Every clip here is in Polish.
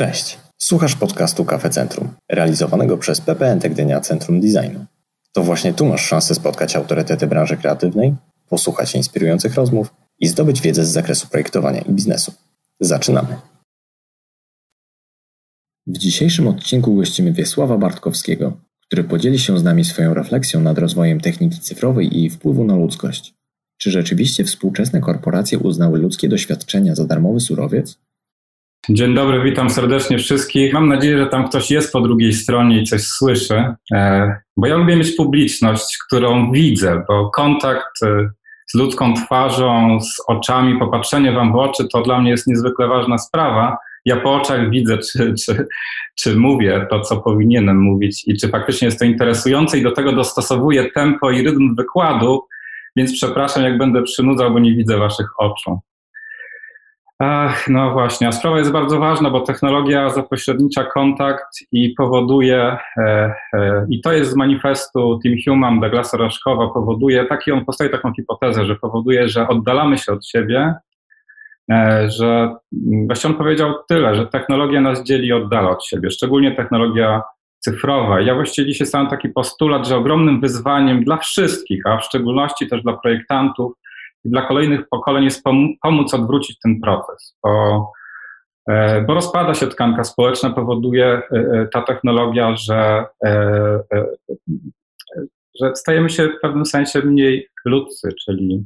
Cześć. Słuchasz podcastu Kafe Centrum, realizowanego przez PPN Gdynia Centrum Designu. To właśnie tu masz szansę spotkać autorytety branży kreatywnej, posłuchać inspirujących rozmów i zdobyć wiedzę z zakresu projektowania i biznesu. Zaczynamy. W dzisiejszym odcinku gościmy Wiesława Bartkowskiego, który podzieli się z nami swoją refleksją nad rozwojem techniki cyfrowej i jej wpływu na ludzkość. Czy rzeczywiście współczesne korporacje uznały ludzkie doświadczenia za darmowy surowiec? Dzień dobry, witam serdecznie wszystkich. Mam nadzieję, że tam ktoś jest po drugiej stronie i coś słyszy, e, bo ja lubię mieć publiczność, którą widzę, bo kontakt e, z ludzką twarzą, z oczami, popatrzenie wam w oczy to dla mnie jest niezwykle ważna sprawa. Ja po oczach widzę, czy, czy, czy mówię to, co powinienem mówić i czy faktycznie jest to interesujące i do tego dostosowuję tempo i rytm wykładu, więc przepraszam, jak będę przynudzał, bo nie widzę waszych oczu. Ach, no właśnie, a sprawa jest bardzo ważna, bo technologia zapośrednicza kontakt i powoduje, e, e, i to jest z manifestu Team Human Douglasa Raszkowa, powoduje, taki on postawi taką hipotezę, że powoduje, że oddalamy się od siebie, e, że właściwie on powiedział tyle, że technologia nas dzieli i oddala od siebie, szczególnie technologia cyfrowa. Ja właściwie dzisiaj stawiam taki postulat, że ogromnym wyzwaniem dla wszystkich, a w szczególności też dla projektantów, i dla kolejnych pokoleń jest pomóc odwrócić ten proces, bo, e, bo rozpada się tkanka społeczna, powoduje e, e, ta technologia, że, że stajemy się w pewnym sensie mniej ludzcy, czyli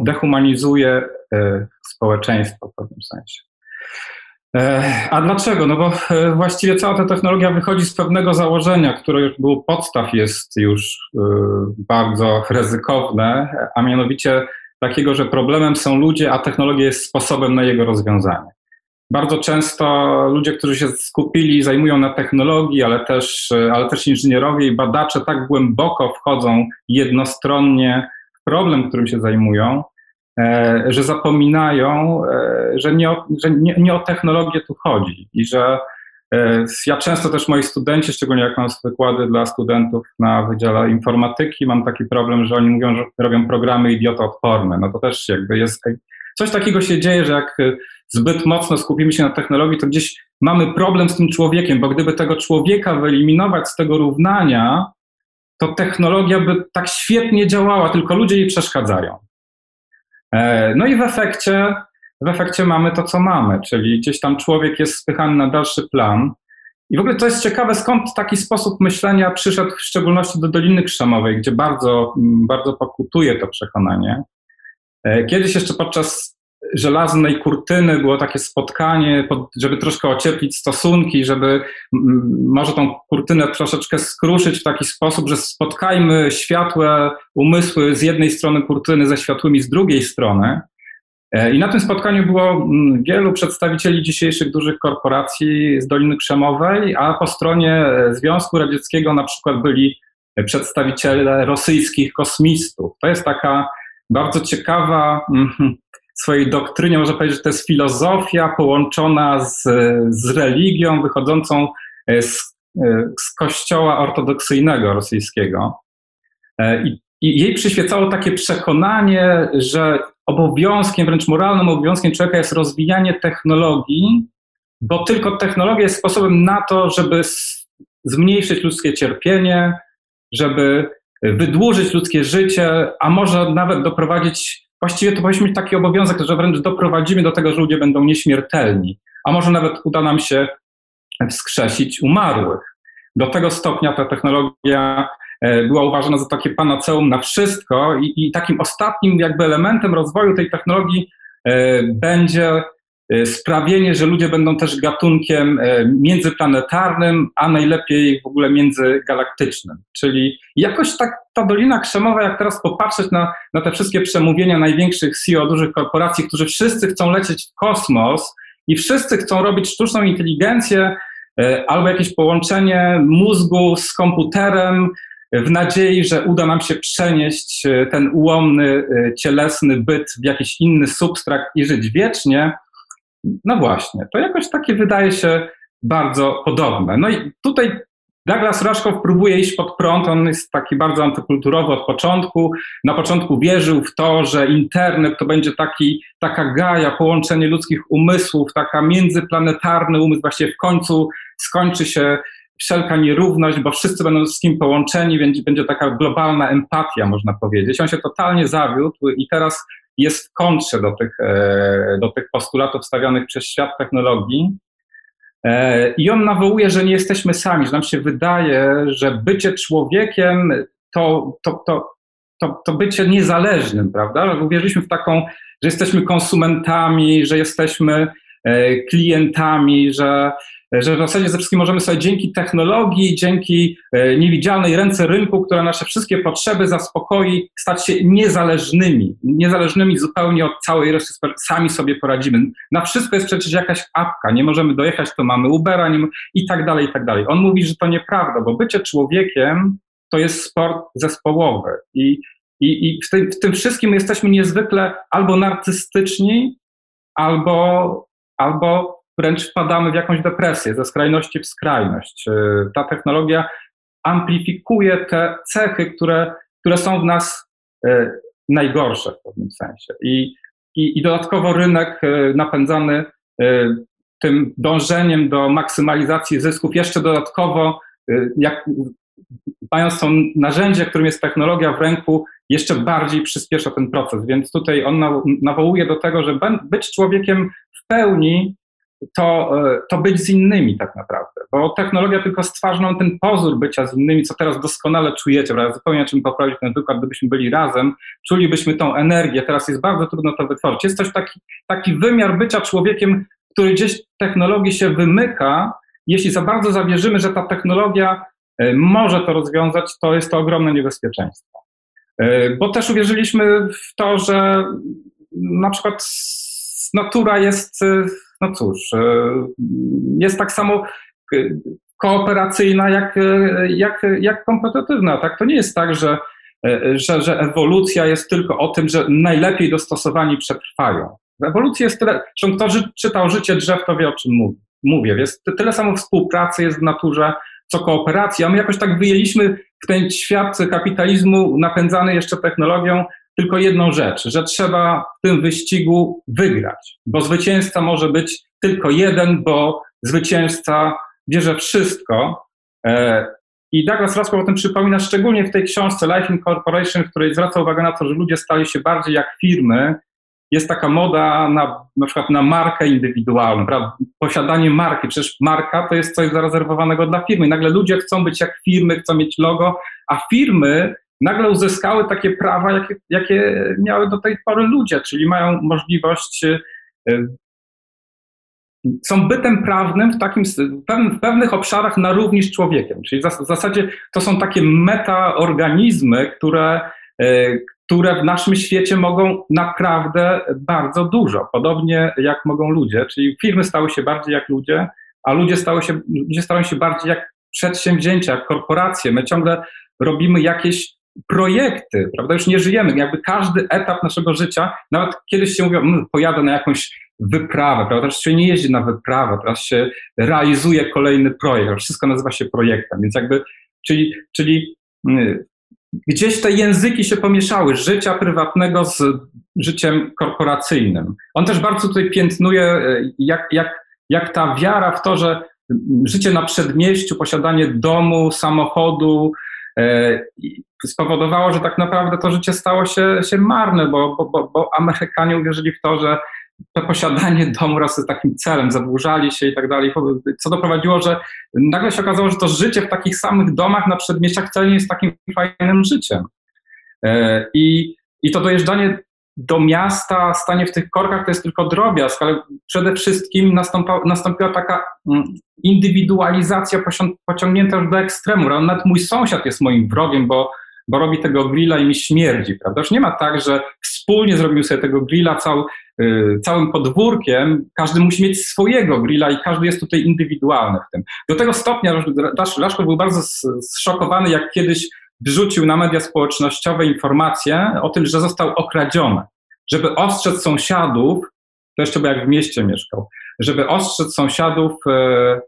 dehumanizuje społeczeństwo w pewnym sensie. A dlaczego? No bo właściwie cała ta technologia wychodzi z pewnego założenia, które już było podstaw jest już bardzo ryzykowne, a mianowicie takiego, że problemem są ludzie, a technologia jest sposobem na jego rozwiązanie. Bardzo często ludzie, którzy się skupili, zajmują na technologii, ale też, ale też inżynierowie i badacze tak głęboko wchodzą jednostronnie w problem, którym się zajmują, E, że zapominają, e, że, nie o, że nie, nie o technologię tu chodzi i że e, ja często też moi studenci, szczególnie jak mam wykłady dla studentów na Wydziale Informatyki, mam taki problem, że oni mówią, że robią programy idiotoodporne. No to też jakby jest. Coś takiego się dzieje, że jak zbyt mocno skupimy się na technologii, to gdzieś mamy problem z tym człowiekiem, bo gdyby tego człowieka wyeliminować z tego równania, to technologia by tak świetnie działała, tylko ludzie jej przeszkadzają. E, no i w efekcie, w efekcie mamy to, co mamy, czyli gdzieś tam człowiek jest spychany na dalszy plan. I w ogóle to jest ciekawe, skąd taki sposób myślenia przyszedł w szczególności do Doliny Krzemowej, gdzie bardzo, bardzo pokutuje to przekonanie. E, kiedyś jeszcze podczas żelaznej kurtyny było takie spotkanie, żeby troszkę ocieplić stosunki, żeby może tą kurtynę troszeczkę skruszyć w taki sposób, że spotkajmy światłe umysły z jednej strony kurtyny ze światłymi z drugiej strony. E, I na tym spotkaniu było wielu przedstawicieli dzisiejszych dużych korporacji z Doliny Krzemowej, a po stronie Związku Radzieckiego na przykład byli przedstawiciele rosyjskich kosmistów. To jest taka bardzo ciekawa swojej doktrynie można powiedzieć, że to jest filozofia połączona z, z religią wychodzącą e, z, e, z kościoła ortodoksyjnego rosyjskiego. E, I, I jej przyświecało takie przekonanie, że obowiązkiem, wręcz moralnym obowiązkiem człowieka jest rozwijanie technologii, bo tylko technologia jest sposobem na to, żeby zmniejszyć ludzkie cierpienie, żeby wydłużyć ludzkie życie, a może nawet doprowadzić właściwie to powinniśmy mieć taki obowiązek, że wręcz doprowadzimy do tego, że ludzie będą nieśmiertelni, a może nawet uda nam się wskrzesić umarłych. Do tego stopnia ta technologia była uważana za takie panaceum na wszystko i, i takim ostatnim jakby elementem rozwoju tej technologii e, będzie Y, sprawienie, że ludzie będą też gatunkiem e, międzyplanetarnym, a najlepiej w ogóle międzygalaktycznym. Czyli jakoś tak ta Dolina Krzemowa, jak teraz popatrzeć na, na te wszystkie przemówienia największych CEO dużych korporacji, którzy wszyscy chcą lecieć w kosmos i wszyscy chcą robić sztuczną inteligencję e, albo jakieś połączenie mózgu z komputerem, w nadziei, że uda nam się przenieść e, ten ułomny, cielesny byt w jakiś inny substrakt i żyć wiecznie, no właśnie, to jakoś takie wydaje się bardzo podobne. No i tutaj Douglas Rushkoff próbuje iść pod prąd, on jest taki bardzo antykulturowy od początku. Na początku wierzył w to, że internet to będzie taki, taka gaja, połączenie ludzkich umysłów, taka międzyplanetarny umysł, właściwie w końcu skończy się wszelka nierówność, bo wszyscy będą z kim połączeni, będzie, będzie taka globalna empatia, można powiedzieć. On się totalnie zawiódł i teraz jest w kontrze do tych, e, do tych postulatów stawianych przez świat technologii. E, I on nawołuje, że nie jesteśmy sami, że nam się wydaje, że bycie człowiekiem to, to, to, to, to bycie niezależnym, prawda? Uwierzyliśmy w taką, że jesteśmy konsumentami, że jesteśmy e, klientami, że, że w zasadzie ze wszystkim możemy sobie dzięki technologii, dzięki e, niewidzialnej ręce rynku, która nasze wszystkie potrzeby zaspokoi, stać się niezależnymi, niezależnymi zupełnie od całej reszty, sami sobie poradzimy. Na wszystko jest przecież jakaś apka, nie możemy dojechać, to mamy Ubera nie, i tak dalej, i tak dalej. On mówi, że to nieprawda, bo bycie człowiekiem to jest sport zespołowy i, i, i w, tym, w tym wszystkim jesteśmy niezwykle albo narcystyczni, albo, albo wręcz wpadamy w jakąś depresję, ze skrajności w skrajność. Y, ta technologia amplifikuje te cechy, które, które są w nas y, najgorsze w pewnym sensie. I, i, i dodatkowo rynek y, napędzany tym dążeniem do maksymalizacji zysków, jeszcze dodatkowo, jak, mając to narzędzie, którym jest technologia w ręku, jeszcze bardziej przyspiesza ten proces. Więc tutaj on nawołuje do tego, że być człowiekiem w pełni to, e, to być z innymi tak naprawdę, bo technologia tylko stwarza nam ten pozór bycia z innymi, co teraz doskonale czujecie, prawda? zupełnie czym poprawić ten wykład, gdybyśmy byli razem, czulibyśmy tą energię, teraz jest bardzo trudno to wytworzyć. Jest też taki, taki wymiar bycia człowiekiem, który gdzieś technologii się wymyka, jeśli za bardzo zawierzymy, że ta technologia e, może to rozwiązać, to jest to ogromne niebezpieczeństwo. E, bo też uwierzyliśmy w to, że na przykład natura jest no cóż, e, jest tak samo kooperacyjna, jak, e, jak, jak kompetytywna. Tak? To nie jest tak, że, e, że, że ewolucja jest tylko o tym, że najlepiej dostosowani przetrwają. Ewolucja jest tyle, zresztą kto czytał życie drzew, to wie o czym mówię. Jest tyle samo współpracy jest w naturze, co kooperacji, a my jakoś tak wyjęliśmy w ten świat kapitalizmu napędzany jeszcze technologią, tylko jedną rzecz, że trzeba w tym wyścigu wygrać, bo zwycięzca może być tylko jeden, bo zwycięzca bierze wszystko. E, I Douglas Roscoe o tym przypomina szczególnie w tej książce Life Incorporation, w której zwraca uwagę na to, że ludzie stali się bardziej jak firmy. Jest taka moda na, na przykład na markę indywidualną, prawda? posiadanie marki. Przecież marka to jest coś zarezerwowanego dla firmy. I nagle ludzie chcą być jak firmy, chcą mieć logo, a firmy nagle uzyskały takie prawa, jakie, jakie miały do tej pory ludzie, czyli mają możliwość, y, y, są bytem prawnym w, takim, w pewnych obszarach na równi z człowiekiem. Czyli w zasadzie to są takie metaorganizmy, które, y, które w naszym świecie mogą naprawdę bardzo dużo, podobnie jak mogą ludzie. Czyli firmy stały się bardziej jak ludzie, a ludzie, stały się, ludzie stają się bardziej jak przedsięwzięcia, jak korporacje. My ciągle robimy jakieś projekty, prawda? Już nie żyjemy. Jakby każdy etap naszego życia, nawet kiedyś się mówiło, mmm, pojadę na jakąś wyprawę, prawda? Teraz się nie jeździ na wyprawę, teraz się realizuje kolejny projekt, wszystko nazywa się projektem, więc jakby, czyli, czyli yy, gdzieś te języki się pomieszały, życia prywatnego z życiem korporacyjnym. On też bardzo tutaj piętnuje, y, jak, jak, jak ta wiara w to, że życie na przedmieściu, posiadanie domu, samochodu, E, spowodowało, że tak naprawdę to życie stało się, się marne, bo, bo, bo Amerykanie uwierzyli w to, że to posiadanie domu raz jest takim celem, zadłużali się i tak dalej, co doprowadziło, że nagle się okazało, że to życie w takich samych domach na przedmieściach wcale nie jest takim fajnym życiem. E, I, i to dojeżdżanie do miasta, stanie w tych korkach to jest tylko drobiazg, ale przede wszystkim nastąpa, nastąpiła taka mm, indywidualizacja pociągnięta już do ekstremu. Nawet mój sąsiad jest moim wrogiem, bo, bo robi tego grilla i mi śmierdzi, prawda? Już nie ma tak, że wspólnie zrobił sobie tego grilla cał, yy, całym podwórkiem, każdy musi mieć swojego grilla i każdy jest tutaj indywidualny w tym. Do tego stopnia Laszko był bardzo zszokowany, jak kiedyś wrzucił na media społecznościowe informacje o tym, że został okradziony. Żeby ostrzec sąsiadów, to jeszcze by jak w mieście mieszkał, żeby ostrzec sąsiadów, e,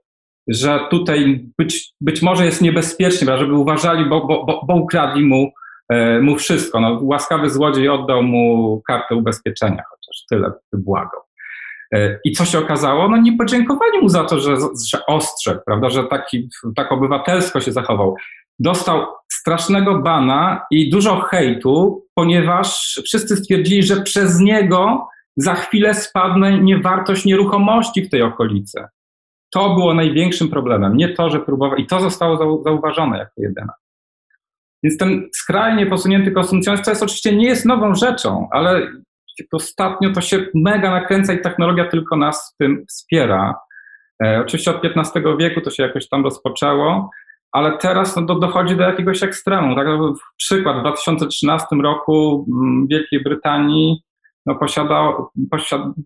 że tutaj być, być może jest niebezpiecznie, żeby uważali, bo, bo, bo, bo ukradli mu, e, mu wszystko. No, łaskawy złodziej oddał mu kartę ubezpieczenia, chociaż tyle wybłagał. E, I co się okazało? No nie podziękowali mu za to, że, że ostrzegł, prawda, że taki, tak obywatelsko się zachował. Dostał strasznego bana i dużo hejtu, ponieważ wszyscy stwierdzili, że przez niego za chwilę spadnie niewartość nieruchomości w tej okolicy. To było największym problemem, nie to, że próbował, i to zostało zauważone jako jedyne. Więc ten skrajnie posunięty konsumpcjonizm, to jest oczywiście nie jest nową rzeczą, ale ostatnio to się mega nakręca i technologia tylko nas w tym wspiera. E, oczywiście od XV wieku to się jakoś tam rozpoczęło, ale teraz no, do, dochodzi do jakiegoś ekstremu. Tak? Przykład w 2013 roku w Wielkiej Brytanii no, posiada,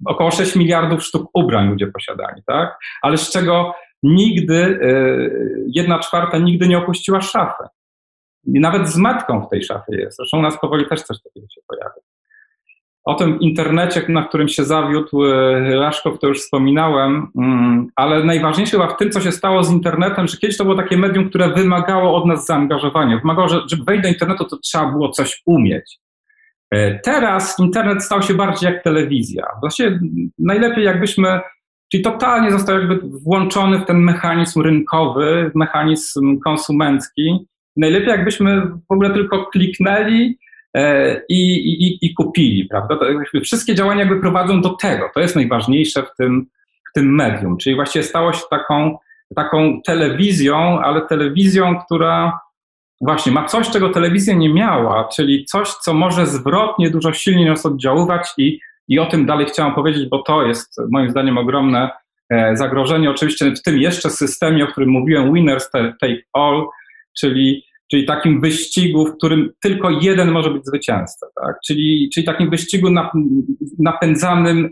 około 6 miliardów sztuk ubrań ludzie posiadali, tak? ale z czego nigdy, y, jedna czwarta nigdy nie opuściła szafy. I nawet z matką w tej szafie jest. Zresztą u nas powoli też coś takiego się pojawia. O tym internecie, na którym się zawiódł Raszkow, to już wspominałem, mm, ale najważniejsze chyba w tym, co się stało z internetem, że kiedyś to było takie medium, które wymagało od nas zaangażowania. Wymagało, że żeby wejść do internetu, to trzeba było coś umieć. E, teraz internet stał się bardziej jak telewizja. Właściwie najlepiej jakbyśmy, czyli totalnie został jakby włączony w ten mechanizm rynkowy, mechanizm konsumencki. Najlepiej jakbyśmy w ogóle tylko kliknęli e, i, i, i kupili, prawda? Wszystkie działania jakby prowadzą do tego. To jest najważniejsze w tym, w tym medium. Czyli właściwie stało się taką, taką telewizją, ale telewizją, która właśnie ma coś, czego telewizja nie miała, czyli coś, co może zwrotnie dużo silniej nas oddziaływać i, i o tym dalej chciałam powiedzieć, bo to jest moim zdaniem ogromne e, zagrożenie. Oczywiście w tym jeszcze systemie, o którym mówiłem, winners take all, czyli, czyli takim wyścigu, w którym tylko jeden może być zwycięzcą, tak? czyli, czyli takim wyścigu napędzanym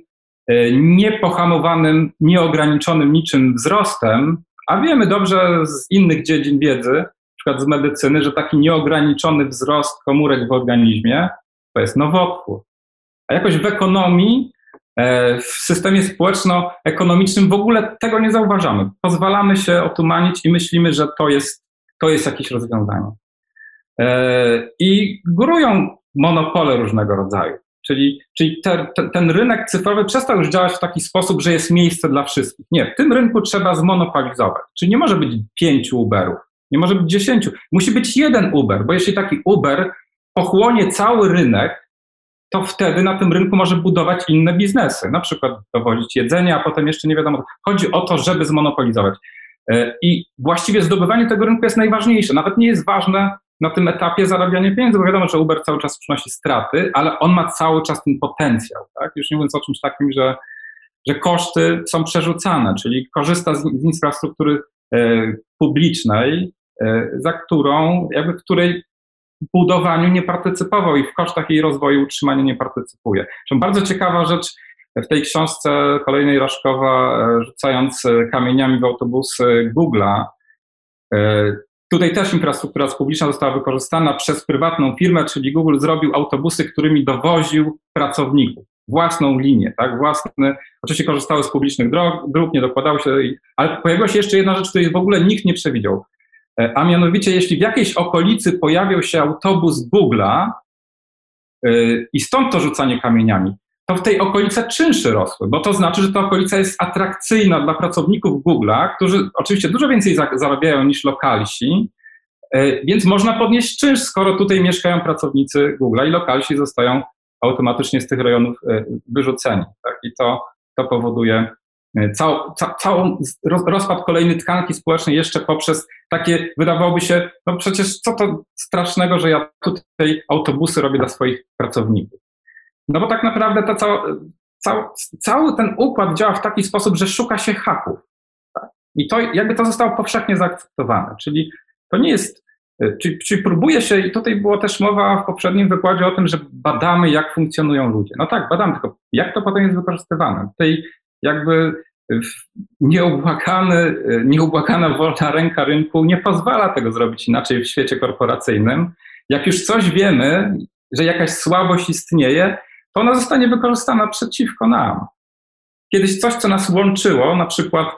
e, niepohamowanym, nieograniczonym niczym wzrostem, a wiemy dobrze z innych dziedzin wiedzy, przykład z medycyny, że taki nieograniczony wzrost komórek w organizmie to jest nowotwór. A jakoś w ekonomii, e, w systemie społeczno-ekonomicznym w ogóle tego nie zauważamy. Pozwalamy się otumanić i myślimy, że to jest, to jest jakieś rozwiązanie. E, I górują monopole różnego rodzaju. Czyli, czyli te, te, ten rynek cyfrowy przestał już działać w taki sposób, że jest miejsce dla wszystkich. Nie, w tym rynku trzeba zmonopolizować. Czyli nie może być pięciu Uberów. Nie może być dziesięciu. Musi być jeden Uber, bo jeśli taki Uber pochłonie cały rynek, to wtedy na tym rynku może budować inne biznesy, na przykład dowozić jedzenie, a potem jeszcze nie wiadomo. Chodzi o to, żeby zmonopolizować. E, I właściwie zdobywanie tego rynku jest najważniejsze. Nawet nie jest ważne na tym etapie zarabianie pieniędzy, bo wiadomo, że Uber cały czas przynosi straty, ale on ma cały czas ten potencjał. Tak? Już nie mówiąc o czymś takim, że, że koszty są przerzucane, czyli korzysta z, z infrastruktury e, publicznej, E, za którą, jakby w której budowaniu nie partycypował i w kosztach jej rozwoju utrzymania nie partycypuje. Zresztą bardzo ciekawa rzecz w tej książce kolejnej Raszkowa, e, rzucając kamieniami w autobusy Google'a, e, Tutaj też infrastruktura publiczna została wykorzystana przez prywatną firmę, czyli Google zrobił autobusy, którymi dowoził pracowników. Własną linię, tak? Własne, oczywiście korzystały z publicznych dróg, dróg, nie dokładały się, ale pojawiła się jeszcze jedna rzecz, której w ogóle nikt nie przewidział. E, a mianowicie, jeśli w jakiejś okolicy pojawiał się autobus Google'a e, i stąd to rzucanie kamieniami, to w tej okolicy czynsze rosły, bo to znaczy, że ta okolica jest atrakcyjna dla pracowników Google'a, którzy oczywiście dużo więcej zarabiają niż lokalsi, e, więc można podnieść czynsz, skoro tutaj mieszkają pracownicy Google'a i lokalsi zostają automatycznie z tych rejonów wyrzuceni. Tak? I to, to powoduje E, cał, ca, całą rozpad kolejnej tkanki społecznej jeszcze poprzez takie, wydawałoby się, no przecież co to strasznego, że ja tutaj autobusy robię dla swoich pracowników. No bo tak naprawdę cał, cały ten układ działa w taki sposób, że szuka się haków. Tak? I to jakby to zostało powszechnie zaakceptowane. Czyli to nie jest, e, czyli, czyli próbuje się, i tutaj było też mowa w poprzednim wykładzie o tym, że badamy, jak funkcjonują ludzie. No tak, badamy, tylko jak to potem jest wykorzystywane. Tutaj jakby nieubłagany, nieubłagana wolna ręka rynku nie pozwala tego zrobić inaczej w świecie korporacyjnym. Jak już coś wiemy, że jakaś słabość istnieje, to ona zostanie wykorzystana przeciwko nam. Kiedyś coś, co nas łączyło, na przykład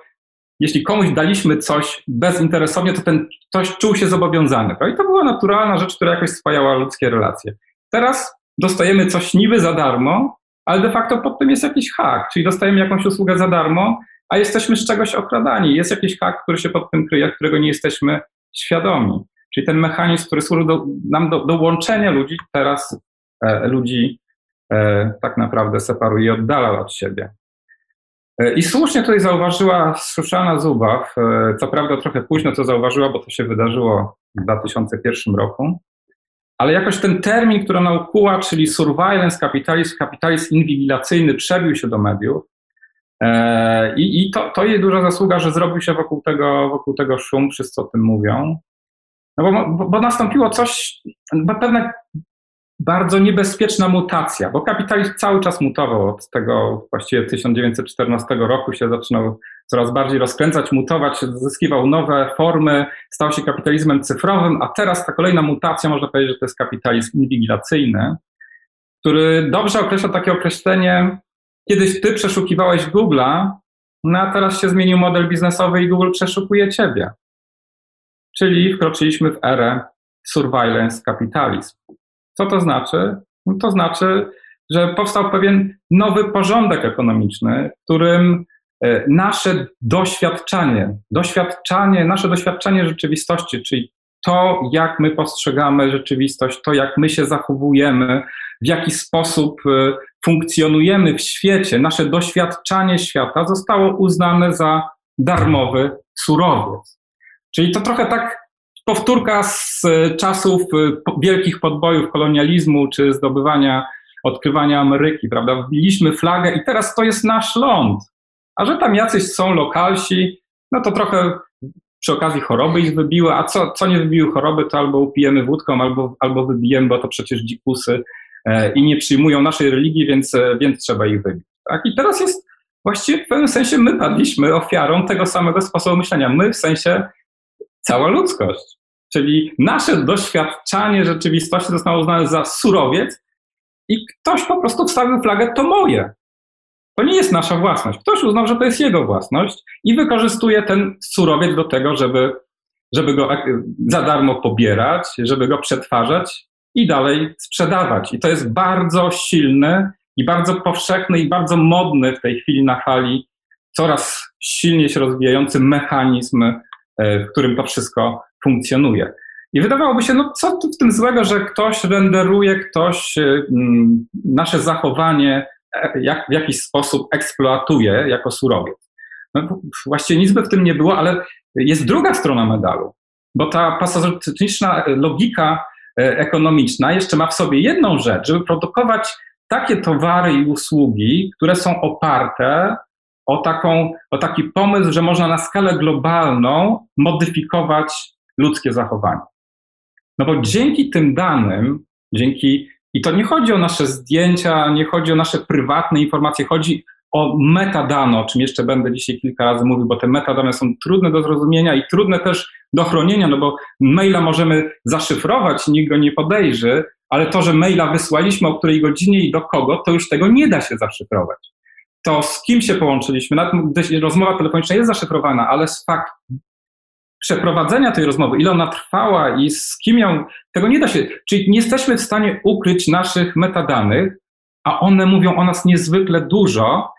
jeśli komuś daliśmy coś bezinteresownie, to ten ktoś czuł się zobowiązany. I to była naturalna rzecz, która jakoś spajała ludzkie relacje. Teraz dostajemy coś niby za darmo, ale de facto pod tym jest jakiś hak, czyli dostajemy jakąś usługę za darmo, a jesteśmy z czegoś okradani. Jest jakiś hak, który się pod tym kryje, którego nie jesteśmy świadomi. Czyli ten mechanizm, który służy do, nam do, do łączenia ludzi, teraz e, ludzi tak naprawdę separuje i oddala od siebie. E, I słusznie tutaj zauważyła Szuszana Zubaw, e, co prawda trochę późno to zauważyła, bo to się wydarzyło w 2001 roku, ale jakoś ten termin, który ona ukuła, czyli surveillance kapitalizm, kapitalizm inwigilacyjny, przebił się do mediów. E, I, i to, to jej duża zasługa, że zrobił się wokół tego, wokół tego szum, wszyscy o tym mówią. No bo, bo nastąpiło coś, pewne bardzo niebezpieczna mutacja, bo kapitalizm cały czas mutował od tego właściwie 1914 roku się zaczynał coraz bardziej rozkręcać, mutować, zyskiwał nowe formy, stał się kapitalizmem cyfrowym, a teraz ta kolejna mutacja, można powiedzieć, że to jest kapitalizm inwigilacyjny, który dobrze określa takie określenie, kiedyś ty przeszukiwałeś Google'a, no a teraz się zmienił model biznesowy i Google przeszukuje ciebie. Czyli wkroczyliśmy w erę surveillance capitalism. Co to znaczy? No to znaczy, że powstał pewien nowy porządek ekonomiczny, w którym e, nasze doświadczenie, doświadczanie, nasze doświadczenie rzeczywistości, czyli to, jak my postrzegamy rzeczywistość, to, jak my się zachowujemy, w jaki sposób e, funkcjonujemy w świecie, nasze doświadczanie świata zostało uznane za darmowy surowiec. Czyli to trochę tak powtórka z e, czasów e, wielkich podbojów kolonializmu czy zdobywania, odkrywania Ameryki, prawda? Wbiliśmy flagę i teraz to jest nasz ląd. A że tam jacyś są lokalsi, no to trochę przy okazji choroby ich wybiły, a co, co nie wybiły choroby, to albo upijemy wódką, albo, albo wybijemy, bo to przecież dzikusy e, i nie przyjmują naszej religii, więc, więc trzeba ich wybić. Tak? I teraz jest właściwie w pewnym sensie my padliśmy ofiarą tego samego sposobu myślenia. My w sensie cała ludzkość. Czyli nasze doświadczanie rzeczywistości zostało uznane za surowiec i ktoś po prostu wstawił flagę, to moje. To nie jest nasza własność. Ktoś uznał, że to jest jego własność i wykorzystuje ten surowiec do tego, żeby, żeby go za darmo pobierać, żeby go przetwarzać i dalej sprzedawać. I to jest bardzo silny i bardzo powszechny i bardzo modny w tej chwili na fali coraz silniej się rozwijający mechanizm, e, w którym to wszystko funkcjonuje. I wydawałoby się, no co tu w tym złego, że ktoś renderuje, ktoś y, mm, nasze zachowanie e, jak, w jakiś sposób eksploatuje jako surowiec. No, właściwie nic by w tym nie było, ale jest druga strona medalu, bo ta pasożytyczna logika e, ekonomiczna jeszcze ma w sobie jedną rzecz, żeby produkować takie towary i usługi, które są oparte o, taką, o taki pomysł, że można na skalę globalną modyfikować ludzkie zachowanie. No bo dzięki tym danym, dzięki, i to nie chodzi o nasze zdjęcia, nie chodzi o nasze prywatne informacje, chodzi o metadane, o czym jeszcze będę dzisiaj kilka razy mówił, bo te metadane są trudne do zrozumienia i trudne też do chronienia, no bo maila możemy zaszyfrować, nikt go nie podejrzy, ale to, że maila wysłaliśmy, o której godzinie i do kogo, to już tego nie da się zaszyfrować. To z kim się połączyliśmy, rozmowa telefoniczna jest zaszyfrowana, ale z fakt przeprowadzenia tej rozmowy, ile ona trwała i z kim ją, tego nie da się, czyli nie jesteśmy w stanie ukryć naszych metadanych, a one mówią o nas niezwykle dużo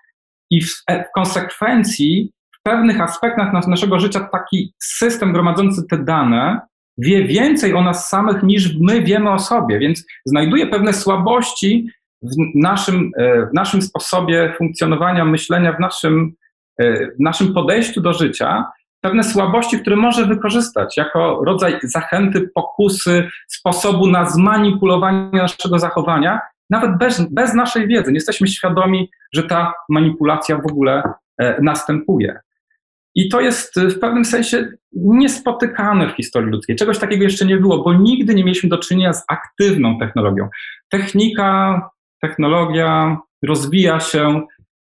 i w, e, konsekwencji w pewnych aspektach nas, naszego życia taki system gromadzący te dane wie więcej o nas samych niż my wiemy o sobie, więc znajduje pewne słabości w naszym, e, w naszym sposobie funkcjonowania, myślenia, w naszym, e, w naszym podejściu do życia, pewne słabości, które może wykorzystać jako rodzaj zachęty, pokusy, sposobu na zmanipulowanie naszego zachowania, nawet bez, bez naszej wiedzy. Nie jesteśmy świadomi, że ta manipulacja w ogóle e, następuje. I to jest w pewnym sensie niespotykane w historii ludzkiej. Czegoś takiego jeszcze nie było, bo nigdy nie mieliśmy do czynienia z aktywną technologią. Technika, technologia rozwija się,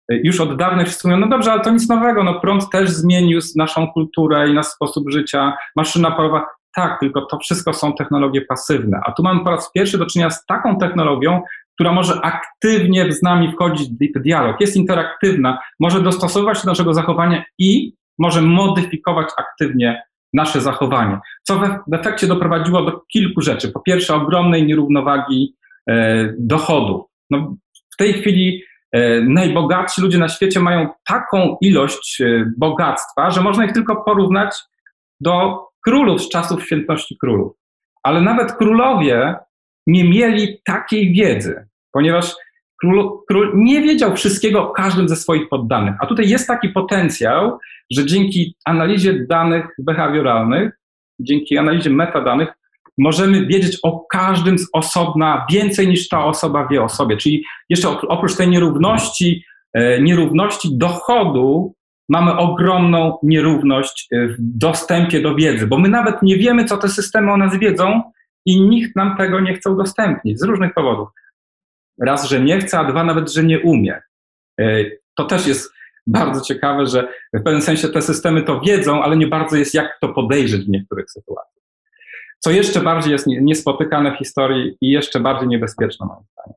już od dawna wszyscy mówią, no dobrze, ale to nic nowego, no prąd też zmienił naszą kulturę i nasz sposób życia, maszyna parowa, tak, tylko to wszystko są technologie pasywne. A tu mamy po raz pierwszy do czynienia z taką technologią, która może aktywnie z nami wchodzić w dialog, jest interaktywna, może dostosować się do naszego zachowania i może modyfikować aktywnie nasze zachowanie, co w efekcie doprowadziło do kilku rzeczy. Po pierwsze, ogromnej nierównowagi e, dochodów. No, w tej chwili najbogatsi ludzie na świecie mają taką ilość e, bogactwa, że można ich tylko porównać do królów z czasów świętości królów. Ale nawet królowie nie mieli takiej wiedzy, ponieważ król, król nie wiedział wszystkiego o każdym ze swoich poddanych. A tutaj jest taki potencjał, że dzięki analizie danych behawioralnych, dzięki analizie metadanych, możemy wiedzieć o każdym z osobna więcej niż ta osoba wie o sobie. Czyli jeszcze oprócz tej nierówności, e, nierówności dochodu, mamy ogromną nierówność e, w dostępie do wiedzy, bo my nawet nie wiemy, co te systemy o nas wiedzą i nikt nam tego nie chce udostępnić z różnych powodów. Raz, że nie chce, a dwa, nawet, że nie umie. E, to też jest bardzo ciekawe, że w pewnym sensie te systemy to wiedzą, ale nie bardzo jest jak to podejrzeć w niektórych sytuacjach. Co jeszcze bardziej jest niespotykane w historii i jeszcze bardziej niebezpieczne moim zdaniem.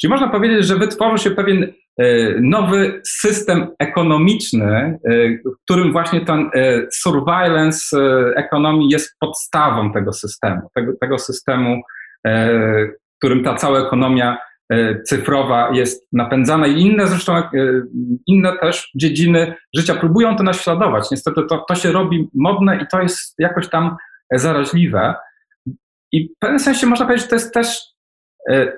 Czyli można powiedzieć, że wytworzył się pewien e, nowy system ekonomiczny, e, w którym właśnie ten surveillance ekonomii jest podstawą tego systemu, tego, tego systemu, w którym ta cała ekonomia E, cyfrowa jest napędzana i inne zresztą, e, inne też dziedziny życia próbują to naśladować. Niestety to, to się robi modne i to jest jakoś tam zaraźliwe. I w pewnym sensie można powiedzieć, że to jest też e,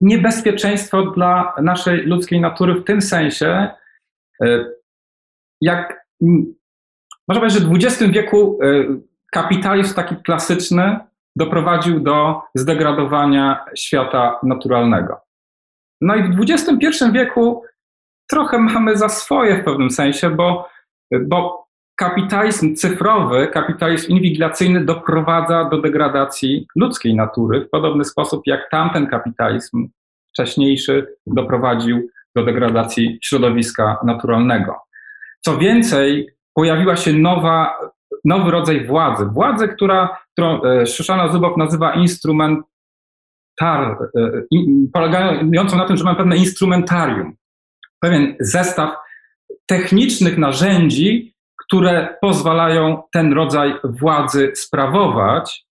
niebezpieczeństwo dla naszej ludzkiej natury w tym sensie, jak można powiedzieć, że w XX wieku kapitalizm taki klasyczny doprowadził do zdegradowania świata naturalnego. No i w XXI wieku trochę mamy za swoje w pewnym sensie, bo, bo kapitalizm cyfrowy, kapitalizm inwigilacyjny doprowadza do degradacji ludzkiej natury w podobny sposób jak tamten kapitalizm wcześniejszy doprowadził do degradacji środowiska naturalnego. Co więcej, pojawiła się nowa nowy rodzaj władzy. Władzę, która, którą e, Szyszana Zubow nazywa instrumentar, e, polegającą na tym, że mamy pewne instrumentarium, pewien zestaw technicznych narzędzi, które pozwalają ten rodzaj władzy sprawować.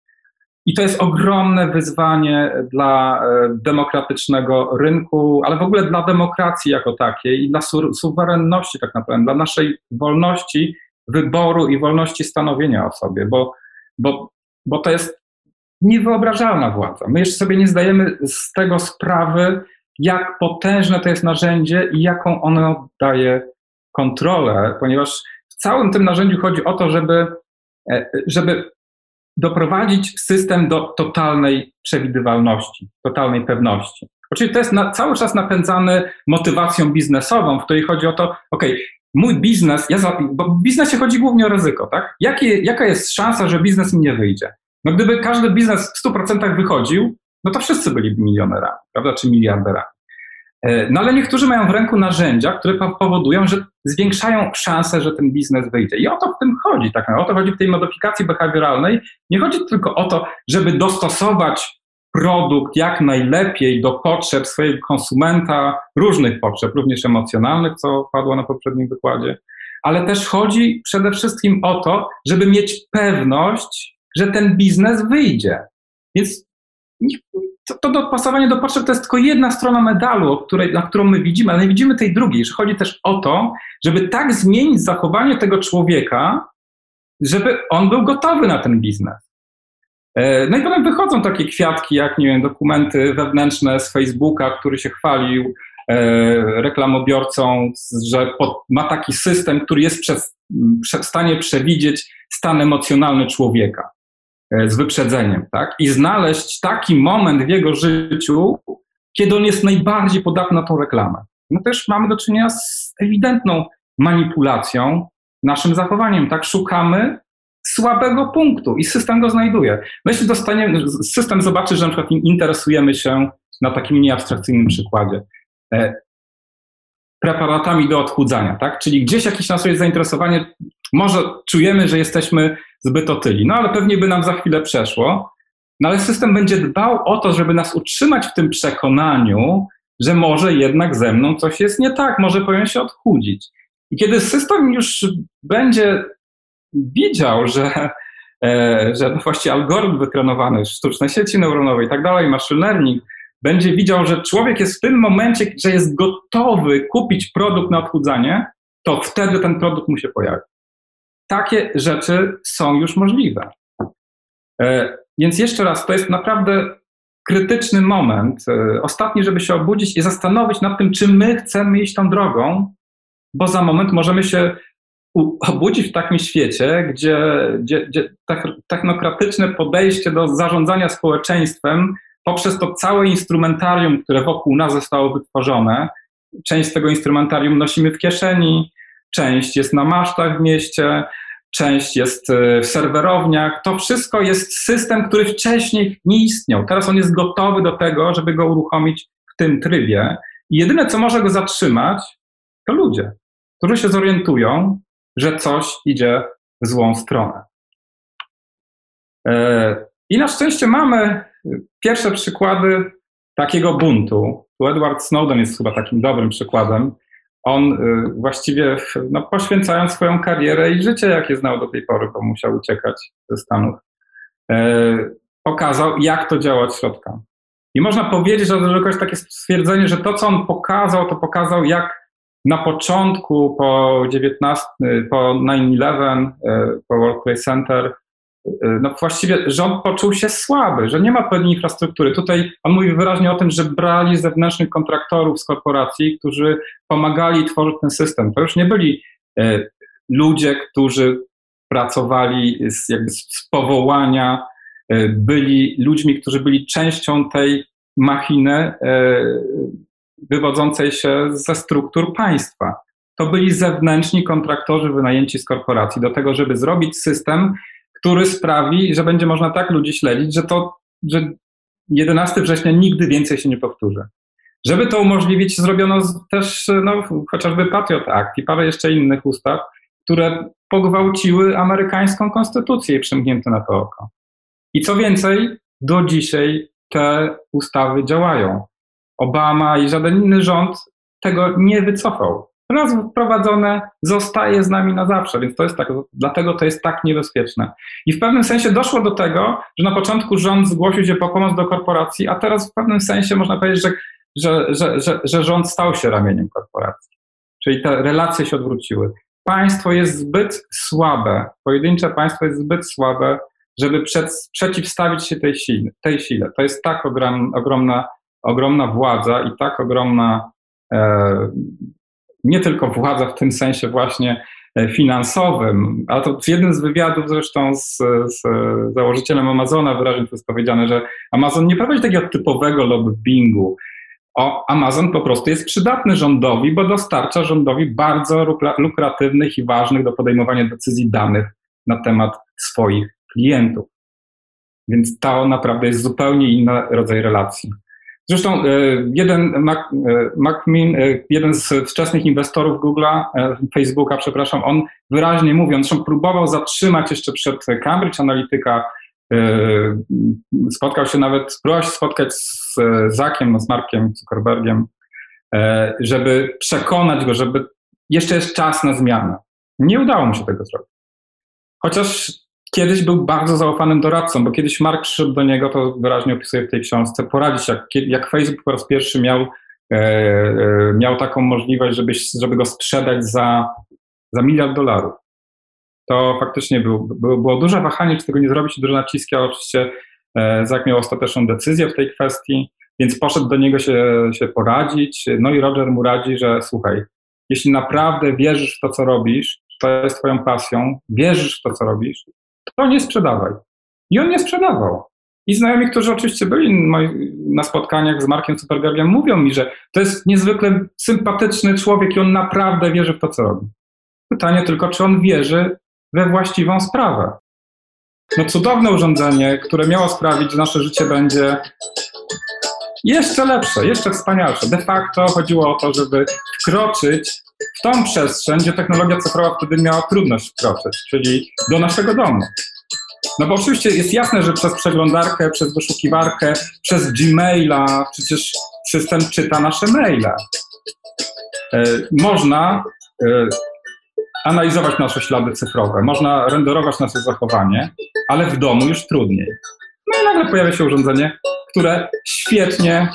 I to jest ogromne wyzwanie dla e, demokratycznego rynku, ale w ogóle dla demokracji jako takiej i dla suwerenności, tak naprawdę, dla naszej wolności wyboru i wolności stanowienia o sobie, bo, bo, bo to jest niewyobrażalna władza. My jeszcze sobie nie zdajemy z tego sprawy, jak potężne to jest narzędzie i jaką ono daje kontrolę, ponieważ w całym tym narzędziu chodzi o to, żeby, e, żeby doprowadzić system do totalnej przewidywalności, totalnej pewności. Oczywiście to jest na, cały czas napędzany motywacją biznesową, w której chodzi o to, ok, mój biznes, ja za, bo w biznesie chodzi głównie o ryzyko, tak? Jakie, jaka jest szansa, że biznes mi nie wyjdzie? No gdyby każdy biznes w 100% wychodził, no to wszyscy byliby milionerami, prawda, czy miliarderami. E, no ale niektórzy mają w ręku narzędzia, które powodują, że zwiększają szanse, że ten biznes wyjdzie. I o to w tym chodzi, tak O to chodzi w tej modyfikacji behawioralnej. Nie chodzi tylko o to, żeby dostosować produkt jak najlepiej do potrzeb swojego konsumenta, różnych potrzeb, również emocjonalnych, co padło na poprzednim wykładzie, ale też chodzi przede wszystkim o to, żeby mieć pewność, że ten biznes wyjdzie. Więc to, to dopasowanie do potrzeb to jest tylko jedna strona medalu, której, na którą my widzimy, ale nie widzimy tej drugiej, że chodzi też o to, żeby tak zmienić zachowanie tego człowieka, żeby on był gotowy na ten biznes. E, no i potem wychodzą takie kwiatki, jak nie wiem, dokumenty wewnętrzne z Facebooka, który się chwalił e, reklamobiorcą, że ma taki system, który jest w stanie przewidzieć stan emocjonalny człowieka z wyprzedzeniem, tak? I znaleźć taki moment w jego życiu, kiedy on jest najbardziej podatny na tą reklamę. No też mamy do czynienia z ewidentną manipulacją naszym zachowaniem, tak? Szukamy słabego punktu i system go znajduje. No jeśli dostaniemy, system zobaczy, że na przykład interesujemy się na takim nieabstrakcyjnym przykładzie e, preparatami do odchudzania, tak? Czyli gdzieś jakieś nasze zainteresowanie, może czujemy, że jesteśmy zbyt otyli, no ale pewnie by nam za chwilę przeszło, no ale system będzie dbał o to, żeby nas utrzymać w tym przekonaniu, że może jednak ze mną coś jest nie tak, może powinien się odchudzić. I kiedy system już będzie widział, że, e, że właściwie algorytm wytrenowany, sztuczne sieci neuronowe i tak dalej, machine learning, będzie widział, że człowiek jest w tym momencie, że jest gotowy kupić produkt na odchudzanie, to wtedy ten produkt mu się pojawi. Takie rzeczy są już możliwe. E, więc jeszcze raz, to jest naprawdę krytyczny moment, e, ostatni, żeby się obudzić i zastanowić nad tym, czy my chcemy iść tą drogą, bo za moment możemy się obudzić w takim świecie, gdzie, gdzie, gdzie technokratyczne podejście do zarządzania społeczeństwem poprzez to całe instrumentarium, które wokół nas zostało wytworzone, część tego instrumentarium nosimy w kieszeni, część jest na masztach w mieście, część jest e, w serwerowniach. To wszystko jest system, który wcześniej nie istniał. Teraz on jest gotowy do tego, żeby go uruchomić w tym trybie. I jedyne, co może go zatrzymać, to ludzie, którzy się zorientują, że coś idzie w złą stronę. E, I na szczęście mamy pierwsze przykłady takiego buntu. Tu Edward Snowden jest chyba takim dobrym przykładem. On y, właściwie, no, poświęcając swoją karierę i życie, jakie znał do tej pory, bo musiał uciekać ze Stanów, e, pokazał, jak to działa od środka. I można powiedzieć, że to jest takie stwierdzenie, że to, co on pokazał, to pokazał, jak na początku, po 19, po 9-11, e, po World Trade Center, no właściwie rząd poczuł się słaby, że nie ma pewnej infrastruktury. Tutaj on mówi wyraźnie o tym, że brali zewnętrznych kontraktorów z korporacji, którzy pomagali tworzyć ten system. To już nie byli e, ludzie, którzy pracowali z, jakby z powołania, byli ludźmi, którzy byli częścią tej machiny wywodzącej się ze struktur państwa. To byli zewnętrzni kontraktorzy wynajęci z korporacji do tego, żeby zrobić system, który sprawi, że będzie można tak ludzi śledzić, że to, że 11 września nigdy więcej się nie powtórzy. Żeby to umożliwić, zrobiono też no, chociażby Patriot Act i parę jeszcze innych ustaw, które pogwałciły amerykańską konstytucję i przymknięto na to oko. I co więcej, do dzisiaj te ustawy działają. Obama i żaden inny rząd tego nie wycofał. Raz wprowadzone zostaje z nami na zawsze, więc to jest tak, dlatego to jest tak niebezpieczne. I w pewnym sensie doszło do tego, że na początku rząd zgłosił się po pomoc do korporacji, a teraz w pewnym sensie można powiedzieć, że, że, że, że, rząd stał się ramieniem korporacji. Czyli te relacje się odwróciły. Państwo jest zbyt słabe, pojedyncze państwo jest zbyt słabe, żeby przeciwstawić się tej sile, tej sile. To jest tak ogrom, ogromna ogromna władza i tak ogromna, e, nie tylko władza w tym sensie właśnie e, finansowym, ale to w jednym z wywiadów zresztą z, z założycielem Amazona wyraźnie to jest powiedziane, że Amazon nie prowadzi takiego typowego lobbingu. O, Amazon po prostu jest przydatny rządowi, bo dostarcza rządowi bardzo lukratywnych i ważnych do podejmowania decyzji danych na temat swoich klientów. Więc to naprawdę jest zupełnie inny rodzaj relacji. Zresztą e, jeden, Mac, e, Macmin, e, jeden z wczesnych inwestorów Google'a, Facebooka, przepraszam, on wyraźnie mówiąc, zresztą próbował zatrzymać jeszcze przed Cambridge Analytica, spotkał się nawet, próbował się spotkać z Zakiem, z Markiem Zuckerbergiem, żeby przekonać go, żeby jeszcze jest czas na zmianę. Nie udało mu się tego zrobić. Chociaż kiedyś był bardzo zaufanym doradcą, bo kiedyś Mark przyszedł do niego, to wyraźnie opisuje w tej książce, poradzić, jak, jak Facebook po raz pierwszy miał, e, e, miał taką możliwość, żeby, żeby go sprzedać za, za miliard dolarów. To faktycznie był, było, było duże wahanie, czy tego nie zrobić, duże naciski, ale oczywiście e, Zak miał ostateczną decyzję w tej kwestii, więc poszedł do niego się, się poradzić. No i Roger mu radzi, że słuchaj, jeśli naprawdę wierzysz w to, co robisz, to jest twoją pasją, wierzysz w to, co robisz, to nie sprzedawaj. I on nie sprzedawał. I znajomi, którzy oczywiście byli na spotkaniach z Markiem Supergargiem, mówią mi, że to jest niezwykle sympatyczny człowiek i on naprawdę wierzy w to, co robi. Pytanie tylko, czy on wierzy we właściwą sprawę. No cudowne urządzenie, które miało sprawić, że nasze życie będzie jeszcze lepsze, jeszcze wspanialsze. De facto chodziło o to, żeby wkroczyć w tą przestrzeń, gdzie technologia cyfrowa wtedy miała trudność wkroczyć, czyli do naszego domu. No bo oczywiście jest jasne, że przez przeglądarkę, przez wyszukiwarkę, przez Gmaila przecież system czyta nasze maile. E, można e, analizować nasze ślady cyfrowe, można renderować nasze zachowanie, ale w domu już trudniej. No i nagle pojawia się urządzenie, które świetnie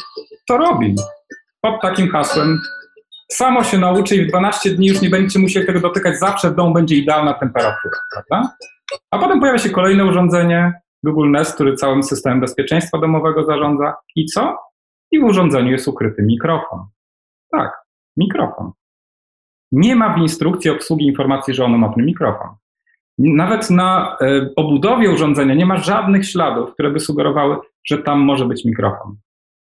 to robi. Pod takim hasłem samo się nauczy i w 12 dni już nie będziecie musieli tego dotykać, zawsze w domu będzie idealna temperatura, prawda? A potem pojawia się kolejne urządzenie, Google Nest, który całym systemem bezpieczeństwa domowego zarządza. I co? I w urządzeniu jest ukryty mikrofon. Tak, mikrofon. Nie ma w instrukcji obsługi informacji, że ono ma ten mikrofon. Nawet na e, obudowie urządzenia nie ma żadnych śladów, które by sugerowały, że tam może być mikrofon.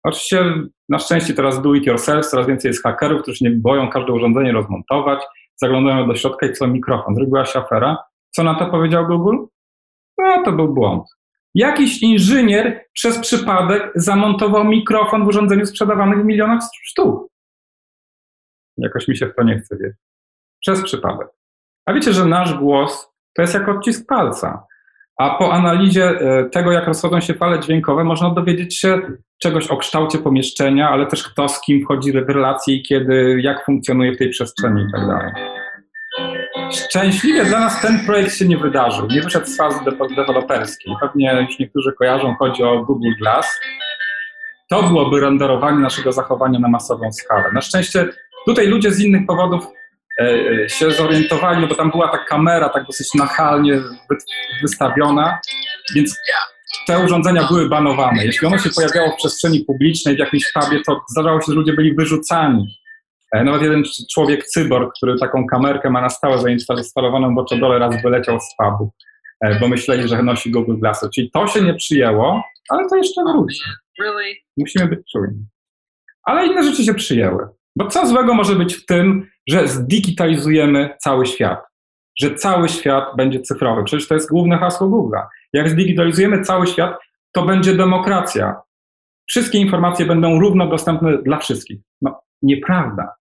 Oczywiście na szczęście teraz do it yourself, coraz więcej jest hakerów, którzy nie boją każde urządzenie rozmontować, zaglądają do środka i co mikrofon. Zrobiła się afera. Co na to powiedział Google? No to był błąd. Jakiś inżynier przez przypadek zamontował mikrofon w urządzeniu sprzedawanym w milionach sztuk. Jakoś mi się w to nie chce wierzyć. Przez przypadek. A wiecie, że nasz głos to jest jak odcisk palca. A po analizie e, tego, jak rozchodzą się fale dźwiękowe, można dowiedzieć się czegoś o kształcie pomieszczenia, ale też kto z kim wchodzi w relacje i kiedy, jak funkcjonuje w tej przestrzeni i tak dalej. Szczęśliwie dla nas ten projekt się nie wydarzył. Nie wyszedł z fazy deweloperskiej. Pewnie już niektórzy kojarzą, chodzi o Google Glass. To byłoby renderowanie naszego zachowania na masową skalę. Na szczęście tutaj ludzie z innych powodów e, e, się zorientowali, no bo tam była ta kamera tak dosyć nachalnie wystawiona, więc te urządzenia były banowane. Jeśli ono się pojawiało w przestrzeni publicznej, w jakimś pubie, to zdarzało się, że ludzie byli wyrzucani. E, nawet jeden człowiek, cyborg, który taką kamerkę ma na stałe zainstalowaną, bo co dole raz wyleciał z pubu, e, bo myśleli, że nosi Google Glassy. Czyli to się nie przyjęło, ale to jeszcze wróci. Musimy być czujni. Ale inne rzeczy się przyjęły. Bo co złego może być w tym, że zdigitalizujemy cały świat? Że cały świat będzie cyfrowy. Przecież to jest główne hasło Google'a. Jak zdigitalizujemy cały świat, to będzie demokracja. Wszystkie informacje będą równo dostępne dla wszystkich. No, nieprawda.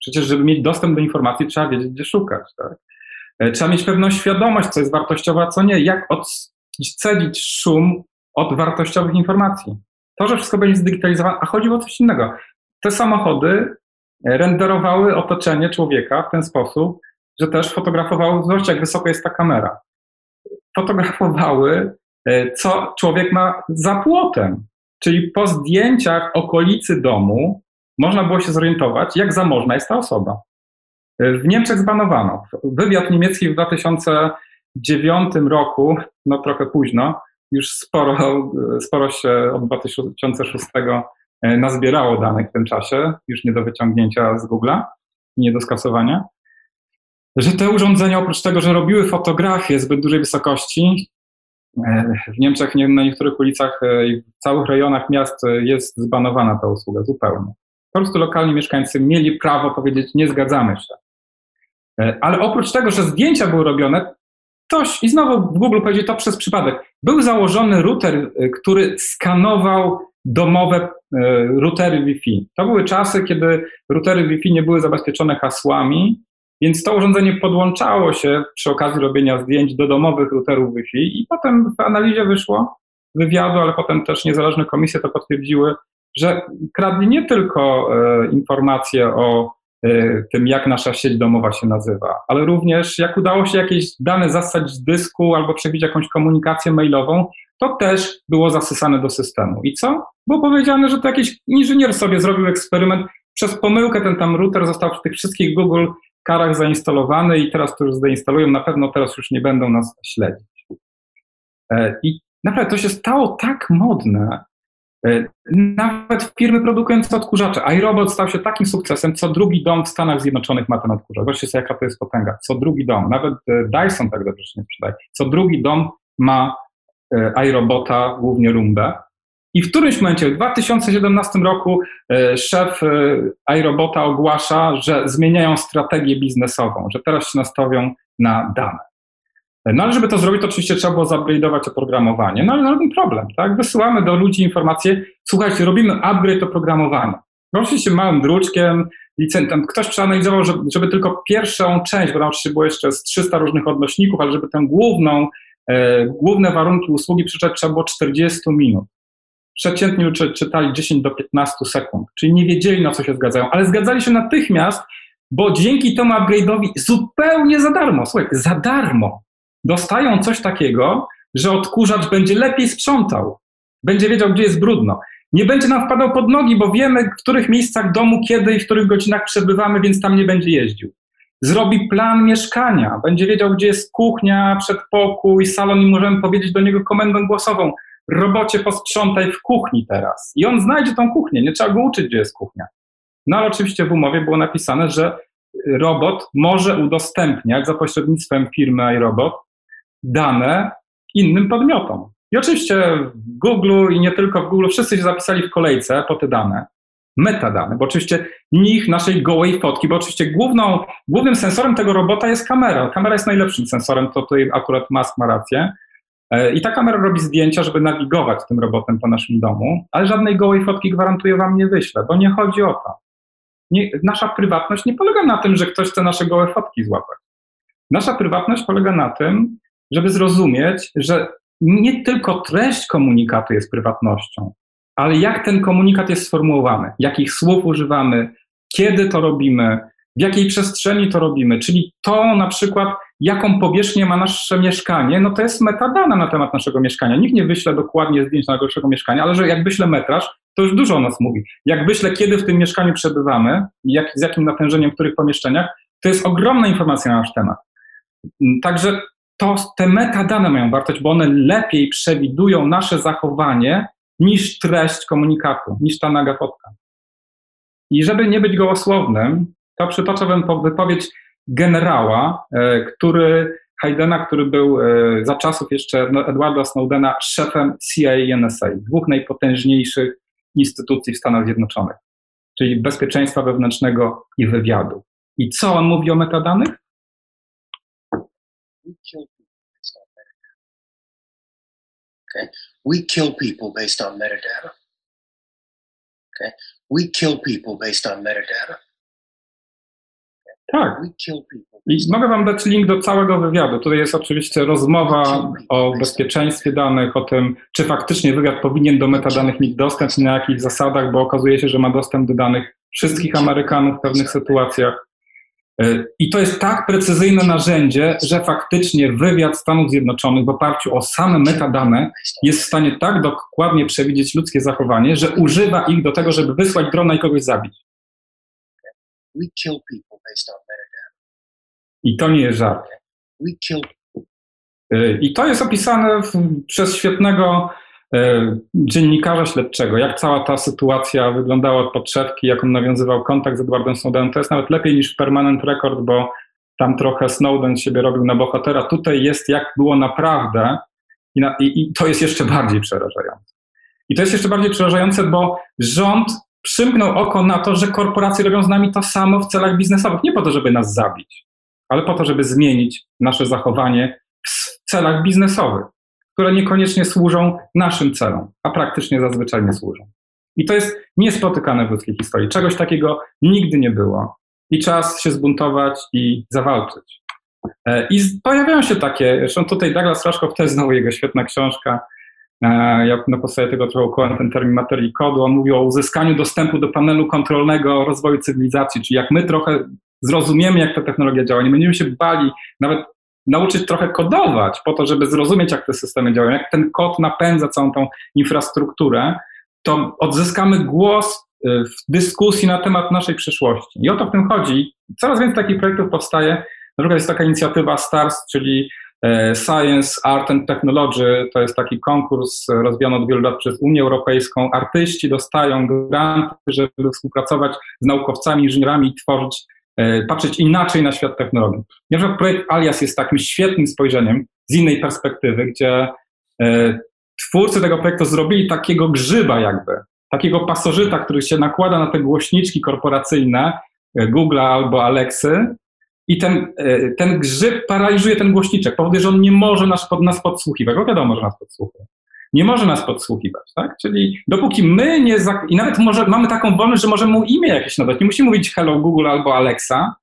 Przecież, żeby mieć dostęp do informacji, trzeba wiedzieć, gdzie szukać. Tak? E, trzeba mieć pewną świadomość, co jest wartościowe, a co nie. Jak odcedzić szum od wartościowych informacji. To, że wszystko będzie zdigitalizowane, a chodziło o coś innego. Te samochody renderowały otoczenie człowieka w ten sposób, że też fotografowały, zobaczcie jak wysoko jest ta kamera. Fotografowały, e, co człowiek ma za płotem. Czyli po zdjęciach okolicy domu można było się zorientować, jak zamożna jest ta osoba. W Niemczech zbanowano. Wywiad niemiecki w 2009 roku, no trochę późno, już sporo, sporo się od 2006 e, nazbierało danych w tym czasie, już nie do wyciągnięcia z Google'a, nie do skasowania, że te urządzenia oprócz tego, że robiły fotografie zbyt dużej wysokości, e, w Niemczech na niektórych ulicach e, i w całych rejonach miast jest zbanowana ta usługa zupełnie. Po prostu lokalni mieszkańcy mieli prawo powiedzieć, nie zgadzamy się. E, ale oprócz tego, że zdjęcia były robione, ktoś, i znowu Google powiedział to przez przypadek, był założony router, e, który skanował domowe e, routery Wi-Fi. To były czasy, kiedy routery Wi-Fi nie były zabezpieczone hasłami, więc to urządzenie podłączało się przy okazji robienia zdjęć do domowych routerów Wi-Fi i potem w analizie wyszło wywiadu, ale potem też niezależne komisje to potwierdziły, że kradli nie tylko e, informacje o e, tym, jak nasza sieć domowa się nazywa, ale również jak udało się jakieś dane zastać z dysku albo przebić jakąś komunikację mailową, to też było zasysane do systemu. I co? Było powiedziane, że to jakiś inżynier sobie zrobił eksperyment, przez pomyłkę ten tam router został przy tych wszystkich Google karach zainstalowany i teraz to już zdeinstalują, na pewno teraz już nie będą nas śledzić. E, I naprawdę to się stało tak modne, E, nawet firmy produkujące odkurzacze. iRobot stał się takim sukcesem, co drugi dom w Stanach Zjednoczonych ma ten odkurzacz. Zobaczcie sobie, jaka to jest potęga. Co drugi dom, nawet e, Dyson tak dobrze się nie sprzedaje, co drugi dom ma iRobota, głównie Rumbę. I w którymś momencie, w 2017 roku, szef iRobota ogłasza, że zmieniają strategię biznesową, że teraz się nastawią na dane. No ale żeby to zrobić, to oczywiście trzeba było zupgrade'ować oprogramowanie. No ale żaden problem, tak? Wysyłamy do ludzi informacje, słuchajcie, robimy upgrade oprogramowania. No, oczywiście małym druczkiem, licentem. Ktoś przeanalizował, żeby, żeby tylko pierwszą część, bo tam oczywiście było jeszcze z 300 różnych odnośników, ale żeby tę główną, e, główne warunki usługi przeczytać trzeba było 40 minut. Przeciętnie czytali 10 do 15 sekund, czyli nie wiedzieli na co się zgadzają, ale zgadzali się natychmiast, bo dzięki temu upgrade'owi zupełnie za darmo, słuchaj, za darmo. Dostają coś takiego, że odkurzacz będzie lepiej sprzątał, będzie wiedział, gdzie jest brudno. Nie będzie nam wpadał pod nogi, bo wiemy, w których miejscach domu, kiedy i w których godzinach przebywamy, więc tam nie będzie jeździł. Zrobi plan mieszkania, będzie wiedział, gdzie jest kuchnia, przedpokój, salon i możemy powiedzieć do niego komendą głosową: robocie posprzątaj w kuchni teraz. I on znajdzie tą kuchnię, nie trzeba go uczyć, gdzie jest kuchnia. No ale oczywiście w umowie było napisane, że robot może udostępniać za pośrednictwem firmy iRobot dane innym podmiotom. I oczywiście w Google i nie tylko w Google wszyscy się zapisali w kolejce po te dane, metadane, bo oczywiście nich naszej gołej fotki, bo oczywiście główną, głównym sensorem tego robota jest kamera. Kamera jest najlepszym sensorem, to tutaj akurat Musk ma rację. E, I ta kamera robi zdjęcia, żeby nawigować tym robotem po naszym domu, ale żadnej gołej fotki gwarantuję wam nie wyślę, bo nie chodzi o to. Nie, nasza prywatność nie polega na tym, że ktoś chce nasze gołe fotki złapać. Nasza prywatność polega na tym, żeby zrozumieć, że nie tylko treść komunikatu jest prywatnością, ale jak ten komunikat jest sformułowany, jakich słów używamy, kiedy to robimy, w jakiej przestrzeni to robimy, czyli to na przykład, jaką powierzchnię ma nasze mieszkanie, no to jest metadana na temat naszego mieszkania. Nikt nie wyśle dokładnie zdjęć naszego mieszkania, ale że jak wyśle metraż, to już dużo o nas mówi. Jak wyśle, kiedy w tym mieszkaniu przebywamy, jak, z jakim natężeniem, w których pomieszczeniach, to jest ogromna informacja na nasz temat. Także to, te metadane mają wartość, bo one lepiej przewidują nasze zachowanie niż treść komunikatu, niż ta naga fotka. I żeby nie być gołosłownym, to przytoczę wypowiedź generała, e, który Haydena, który był e, za czasów jeszcze Edwarda Snowdena szefem CIA i NSA, dwóch najpotężniejszych instytucji w Stanach Zjednoczonych, czyli bezpieczeństwa wewnętrznego i wywiadu. I co on mówi o metadanych? we kill people based on metadata. Okay, we kill people based on metadata. Okay, we kill people based on metadata. Tak. I mogę Wam dać link do całego wywiadu. Tutaj jest oczywiście rozmowa o bezpieczeństwie danych, o tym, czy faktycznie wywiad powinien do metadanych mieć dostęp i na jakich zasadach, bo okazuje się, że ma dostęp do danych wszystkich Amerykanów w pewnych sytuacjach. E, I to jest tak precyzyjne narzędzie, że faktycznie wywiad Stanów Zjednoczonych w oparciu o same metadane jest w stanie tak dokładnie przewidzieć ludzkie zachowanie, że używa ich do tego, żeby wysłać drona i kogoś zabić. I to nie jest żart. E, I to jest opisane w, przez świetnego E, dziennikarza śledczego, jak cała ta sytuacja wyglądała od podszewki, jak on nawiązywał kontakt z Edwardem Snowdenem, to jest nawet lepiej niż Permanent Record, bo tam trochę Snowden siebie robił na bohatera. Tutaj jest jak było naprawdę i, na, i, i to jest jeszcze bardziej przerażające. I to jest jeszcze bardziej przerażające, bo rząd przymknął oko na to, że korporacje robią z nami to samo w celach biznesowych. Nie po to, żeby nas zabić, ale po to, żeby zmienić nasze zachowanie w celach biznesowych które niekoniecznie służą naszym celom, a praktycznie zazwyczaj nie służą. I to jest niespotykane w ludzkiej historii. Czegoś takiego nigdy nie było. I czas się zbuntować i zawalczyć. E, I pojawiają się takie, zresztą tutaj Douglas Raszkow, to jest znowu jego świetna książka, ja na podstawie tego trochę układam ten termin materii kodu, on mówi o uzyskaniu dostępu do panelu kontrolnego rozwoju cywilizacji, czyli jak my trochę zrozumiemy, jak ta technologia działa, nie będziemy się bali nawet nauczyć trochę kodować po to, żeby zrozumieć, jak te systemy działają, jak ten kod napędza całą tą infrastrukturę, to odzyskamy głos y, w dyskusji na temat naszej przyszłości. I o to w tym chodzi. Coraz więcej takich projektów powstaje. Przykład jest taka inicjatywa STARS, czyli e, Science, Art and Technology. To jest taki konkurs rozwijany od wielu lat przez Unię Europejską. Artyści dostają granty, żeby współpracować z naukowcami, inżynierami i tworzyć E, patrzeć inaczej na świat technologii. Na przykład projekt Alias jest takim świetnym spojrzeniem z innej perspektywy, gdzie e, twórcy tego projektu zrobili takiego grzyba jakby, takiego pasożyta, który się nakłada na te głośniczki korporacyjne e, Google'a albo Alexy i ten, ten grzyb paraliżuje ten głośniczek, powoduje, że on nie może nas, nas podsłuchiwać, bo wiadomo, że nas podsłuchuje nie może nas podsłuchiwać, tak? Czyli dopóki my nie, i nawet może mamy taką wolność, że możemy mu imię jakieś nadać, nie musimy mówić hello Google albo Alexa,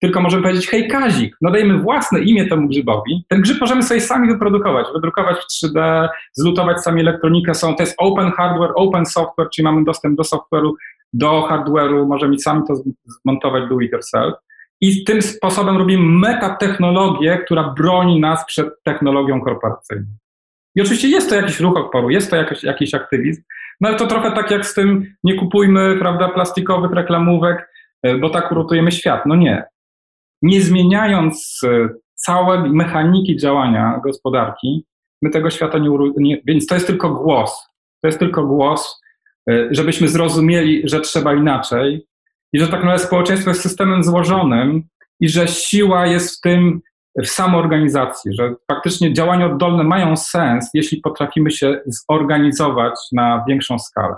tylko możemy powiedzieć hej Kazik, nadajemy własne imię temu grzybowi. Ten grzyb możemy sobie sami wyprodukować, wydrukować w 3D, zlutować sami elektronikę, są, to jest open hardware, open software, czyli mamy dostęp do software'u, do hardware'u, możemy sami to zmontować do it yourself. I tym sposobem robimy metatechnologię, która broni nas przed technologią korporacyjną. I oczywiście jest to jakiś ruch oporu, jest to jakiś, jakiś aktywizm, no ale to trochę tak jak z tym nie kupujmy, prawda, plastikowych reklamówek, e, bo tak uratujemy świat. No nie. Nie zmieniając e, całej mechaniki działania gospodarki, my tego świata nie, nie Więc to jest tylko głos. To jest tylko głos, e, żebyśmy zrozumieli, że trzeba inaczej i że tak naprawdę społeczeństwo jest systemem złożonym i że siła jest w tym, w samoorganizacji, że faktycznie działania oddolne mają sens, jeśli potrafimy się zorganizować na większą skalę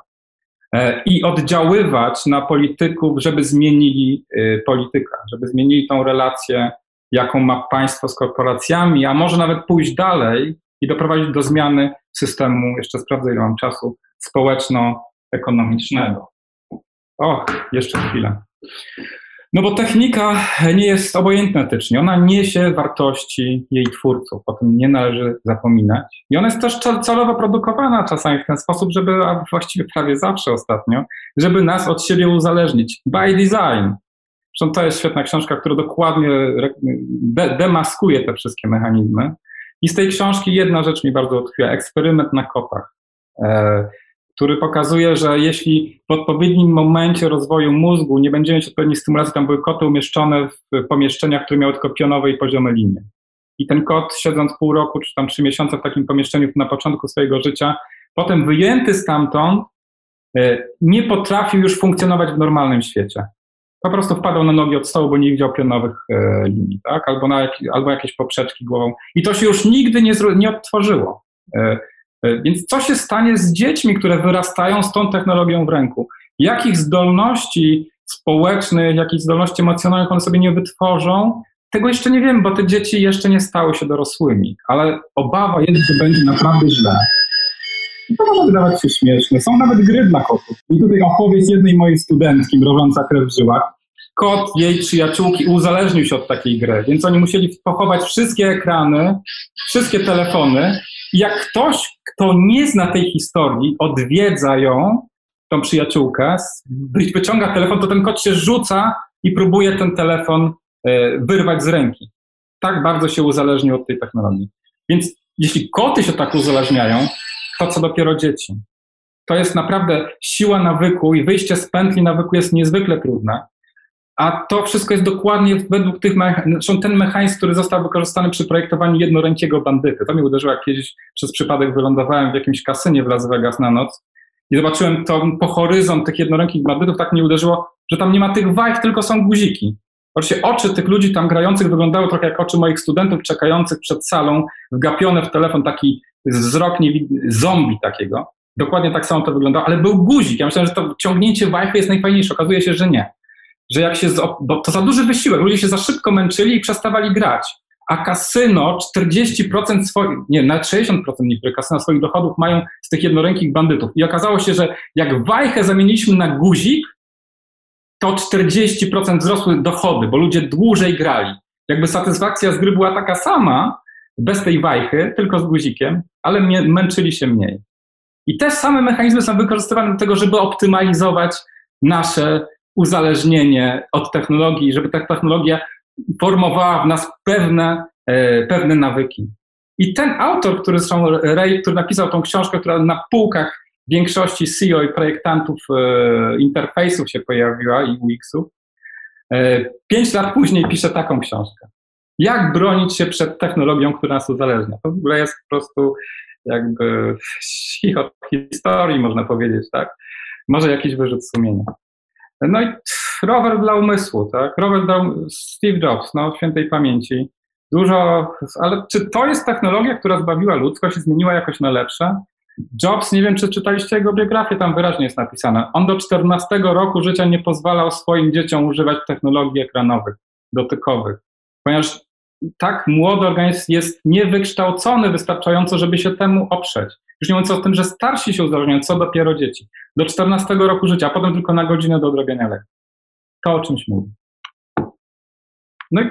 e, i oddziaływać na polityków, żeby zmienili e, politykę, żeby zmienili tą relację, jaką ma państwo z korporacjami, a może nawet pójść dalej i doprowadzić do zmiany systemu, jeszcze sprawdzę ile mam czasu, społeczno-ekonomicznego. O, jeszcze chwilę. No bo technika nie jest obojętna etycznie. Ona niesie wartości jej twórców, o tym nie należy zapominać. I ona jest też celowo produkowana czasami w ten sposób, żeby, a właściwie prawie zawsze ostatnio, żeby nas od siebie uzależnić. By design. Zresztą to jest świetna książka, która dokładnie de demaskuje te wszystkie mechanizmy. I z tej książki jedna rzecz mi bardzo utkwiła. Eksperyment na kotach. E który pokazuje, że jeśli w odpowiednim momencie rozwoju mózgu nie będziemy mieć odpowiedniej stymulacji, tam były koty umieszczone w pomieszczeniach, które miały tylko pionowe i poziome linie. I ten kot, siedząc pół roku czy tam trzy miesiące w takim pomieszczeniu na początku swojego życia, potem wyjęty stamtąd, e, nie potrafił już funkcjonować w normalnym świecie. Po prostu wpadał na nogi od stołu, bo nie widział pionowych e, linii, tak? albo, na, albo jakieś poprzeczki głową. I to się już nigdy nie, nie odtworzyło. E, więc co się stanie z dziećmi, które wyrastają z tą technologią w ręku? Jakich zdolności społecznych, jakich zdolności emocjonalnych one sobie nie wytworzą? Tego jeszcze nie wiem, bo te dzieci jeszcze nie stały się dorosłymi, ale obawa jest, że będzie naprawdę źle. I to może wydawać się śmieszne. Są nawet gry dla kotów. I tutaj opowieść jednej mojej studentki, mrożąca krew w żyłach. Kot, jej przyjaciółki uzależnił się od takiej gry, więc oni musieli pochować wszystkie ekrany, wszystkie telefony jak ktoś, kto nie zna tej historii, odwiedza ją, tą przyjaciółkę, wyciąga telefon, to ten kot się rzuca i próbuje ten telefon e, wyrwać z ręki. Tak bardzo się uzależnił od tej technologii. Więc jeśli koty się tak uzależniają, to co dopiero dzieci. To jest naprawdę siła nawyku i wyjście z pętli nawyku jest niezwykle trudne. A to wszystko jest dokładnie według tych mechanizmów, ten mechanizm, który został wykorzystany przy projektowaniu jednorękiego bandyty. To mnie uderzyło, jak kiedyś przez przypadek wylądowałem w jakimś kasynie w Las Vegas na noc i zobaczyłem to po horyzont tych jednorękich bandytów, tak mnie uderzyło, że tam nie ma tych wajch, tylko są guziki. Oczywiście oczy tych ludzi tam grających wyglądały trochę jak oczy moich studentów czekających przed salą, wgapione w telefon, taki wzrok zombie takiego. Dokładnie tak samo to wyglądało, ale był guzik. Ja myślałem, że to ciągnięcie wajchy jest najfajniejsze. Okazuje się, że nie że jak się, bo to za duży wysiłek, ludzie się za szybko męczyli i przestawali grać. A kasyno 40% swoich, nie, nawet 60% niektórych kasyna swoich dochodów mają z tych jednorękich bandytów. I okazało się, że jak wajchę zamieniliśmy na guzik, to 40% wzrosły dochody, bo ludzie dłużej grali. Jakby satysfakcja z gry była taka sama, bez tej wajchy, tylko z guzikiem, ale męczyli się mniej. I te same mechanizmy są wykorzystywane do tego, żeby optymalizować nasze uzależnienie od technologii, żeby ta technologia formowała w nas pewne, e, pewne nawyki. I ten autor, który zresztą Ray, który napisał tą książkę, która na półkach większości CEO i projektantów e, interfejsów się pojawiła i UX-ów, e, pięć lat później pisze taką książkę. Jak bronić się przed technologią, która nas uzależnia? To w ogóle jest po prostu jakby od historii, można powiedzieć, tak? Może jakiś wyrzut sumienia. No i rower dla umysłu, tak? Rower dla um- Steve Jobs, no, świętej pamięci. Dużo, ale czy to jest technologia, która zbawiła ludzkość i zmieniła jakoś na lepsze? Jobs, nie wiem, czy czytaliście jego biografię, tam wyraźnie jest napisane. On do 14 roku życia nie pozwalał swoim dzieciom używać technologii ekranowych, dotykowych, ponieważ tak młody organizm jest niewykształcony wystarczająco, żeby się temu oprzeć. Już nie mówiąc o tym, że starsi się uzależniają, co dopiero dzieci. Do 14 roku życia, a potem tylko na godzinę do odrobienia lekcji. To o czymś mówi. No i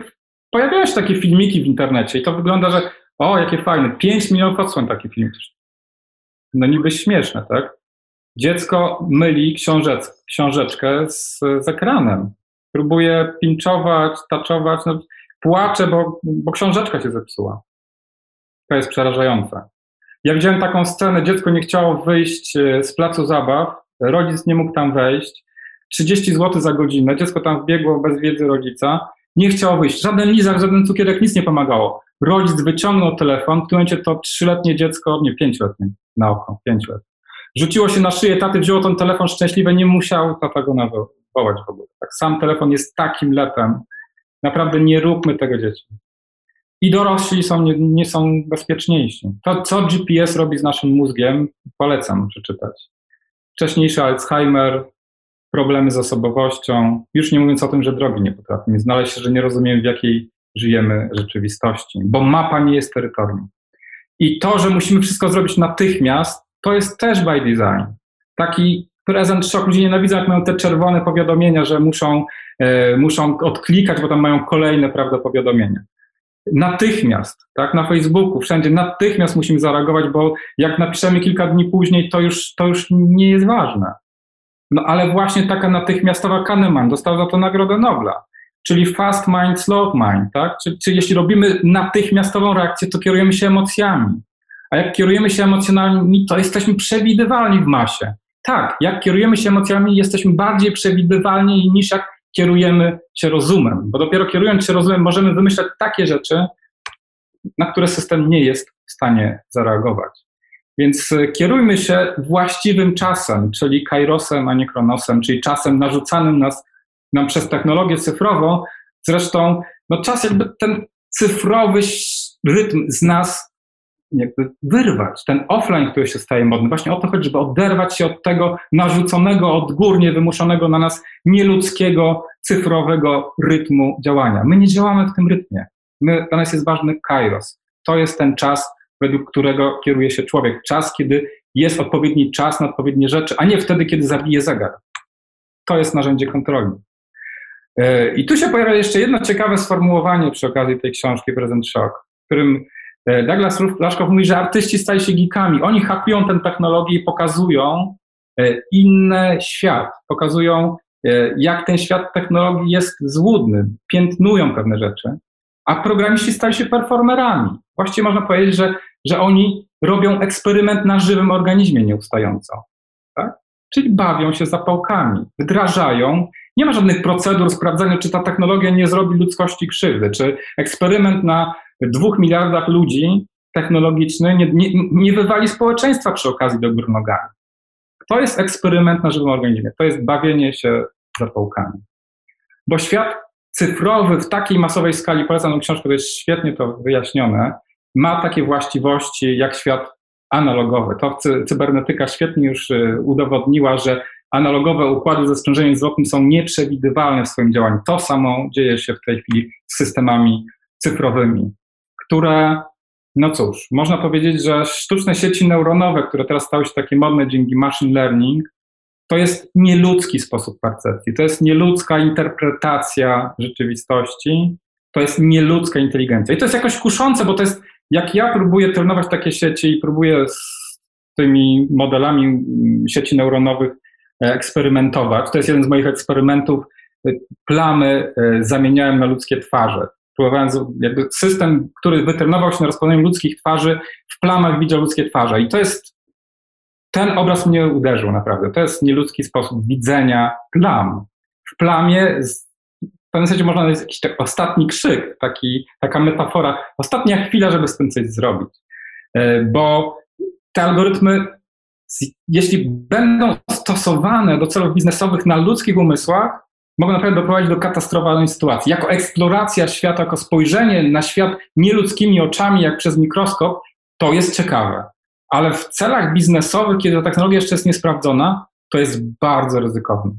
pojawiają się takie filmiki w internecie i to wygląda, że o, jakie fajne, 5 milionów odsłon taki film. No niby śmieszne, tak? Dziecko myli książeczkę z, z ekranem. próbuje pinczować, taczować, no, płacze, bo, bo książeczka się zepsuła. To jest przerażające. Ja widziałem taką scenę, dziecko nie chciało wyjść e, z placu zabaw, rodzic nie mógł tam wejść, 30 zł za godzinę, dziecko tam wbiegło bez wiedzy rodzica, nie chciało wyjść, żaden lizak, żaden cukierek, nic nie pomagało. Rodzic wyciągnął telefon, w tym momencie to trzyletnie dziecko, nie pięcioletnie, na oko, pięć lat. Rzuciło się na szyję taty, wzięło ten telefon szczęśliwe, nie musiał tata go nawołać w ogóle. Tak, sam telefon jest takim lepem. Naprawdę nie róbmy tego dzieciom. I dorośli są, nie, nie są bezpieczniejsi. To, co GPS robi z naszym mózgiem, polecam przeczytać. Wcześniejszy Alzheimer, problemy z osobowością, już nie mówiąc o tym, że drogi nie potrafimy znaleźć, że nie rozumiem, w jakiej żyjemy rzeczywistości, bo mapa nie jest terytorium. I to, że musimy wszystko zrobić natychmiast, to jest też by design. Taki prezent szok, ludzie nienawidzą, jak mają te czerwone powiadomienia, że muszą, e, muszą odklikać, bo tam mają kolejne prawda, powiadomienia. Natychmiast, tak, na Facebooku, wszędzie, natychmiast musimy zareagować, bo jak napiszemy kilka dni później, to już, to już nie jest ważne. No ale właśnie taka natychmiastowa Kahneman dostał za to Nagrodę Nobla czyli fast mind, slow mind, tak? Czyli, czyli jeśli robimy natychmiastową reakcję, to kierujemy się emocjami. A jak kierujemy się emocjonalnie, to jesteśmy przewidywalni w masie. Tak, jak kierujemy się emocjami, jesteśmy bardziej przewidywalni niż jak kierujemy się rozumem, bo dopiero kierując się rozumem możemy wymyślać takie rzeczy, na które system nie jest w stanie zareagować. Więc e, kierujmy się właściwym czasem, czyli kairosem, a nie kronosem, czyli czasem narzucanym nas nam przez technologię cyfrową. Zresztą no czas jakby ten cyfrowy rytm z nas jakby wyrwać, ten offline, który się staje modny. Właśnie o to chodzi, żeby oderwać się od tego narzuconego, odgórnie wymuszonego na nas nieludzkiego, cyfrowego rytmu działania. My nie działamy w tym rytmie. My, dla nas jest ważny kairos. To jest ten czas, według którego kieruje się człowiek. Czas, kiedy jest odpowiedni czas na odpowiednie rzeczy, a nie wtedy, kiedy zabije zegar. To jest narzędzie kontroli. E, I tu się pojawia jeszcze jedno ciekawe sformułowanie przy okazji tej książki Present Shock, w którym Douglas Laszkow mówi, że artyści stali się geekami. Oni hakują tę technologię i pokazują e, inny świat, pokazują jak ten świat technologii jest złudny, piętnują pewne rzeczy, a programiści stali się performerami. Właściwie można powiedzieć, że, że oni robią eksperyment na żywym organizmie nieustająco. Tak? Czyli bawią się zapałkami, wdrażają nie ma żadnych procedur sprawdzania, czy ta technologia nie zrobi ludzkości krzywdy, czy eksperyment na dwóch miliardach ludzi technologiczny nie, nie, nie wywali społeczeństwa przy okazji do gór nogami. To jest eksperyment na żywym organizmie, to jest bawienie się zapałkami. Bo świat cyfrowy w takiej masowej skali, polecam tę książkę, to jest świetnie to wyjaśnione, ma takie właściwości jak świat analogowy. To cybernetyka świetnie już y, udowodniła, że analogowe układy ze sprzężeniem zwrotnym są nieprzewidywalne w swoim działaniu. To samo dzieje się w tej chwili z systemami cyfrowymi, które, no cóż, można powiedzieć, że sztuczne sieci neuronowe, które teraz stały się takie modne dzięki machine learning, to jest nieludzki sposób percepcji, to jest nieludzka interpretacja rzeczywistości, to jest nieludzka inteligencja. I to jest jakoś kuszące, bo to jest, jak ja próbuję trenować takie sieci i próbuję z tymi modelami sieci neuronowych eksperymentować. To jest jeden z moich eksperymentów. Plamy e, zamieniałem na ludzkie twarze. Próbowałem, jakby system, który wytrenował się na rozpoznaniu ludzkich twarzy, w plamach widział ludzkie twarze. I to jest, ten obraz mnie uderzył naprawdę. To jest nieludzki sposób widzenia plam. W plamie w pewnym sensie można powiedzieć jakiś tak ostatni krzyk, taki, taka metafora, ostatnia chwila, żeby z tym coś zrobić. E, bo te algorytmy jeśli będą stosowane do celów biznesowych na ludzkich umysłach, mogą naprawdę doprowadzić do katastrofalnej sytuacji. Jako eksploracja świata, jako spojrzenie na świat nieludzkimi oczami, jak przez mikroskop, to jest ciekawe. Ale w celach biznesowych, kiedy ta technologia jeszcze jest niesprawdzona, to jest bardzo ryzykowne.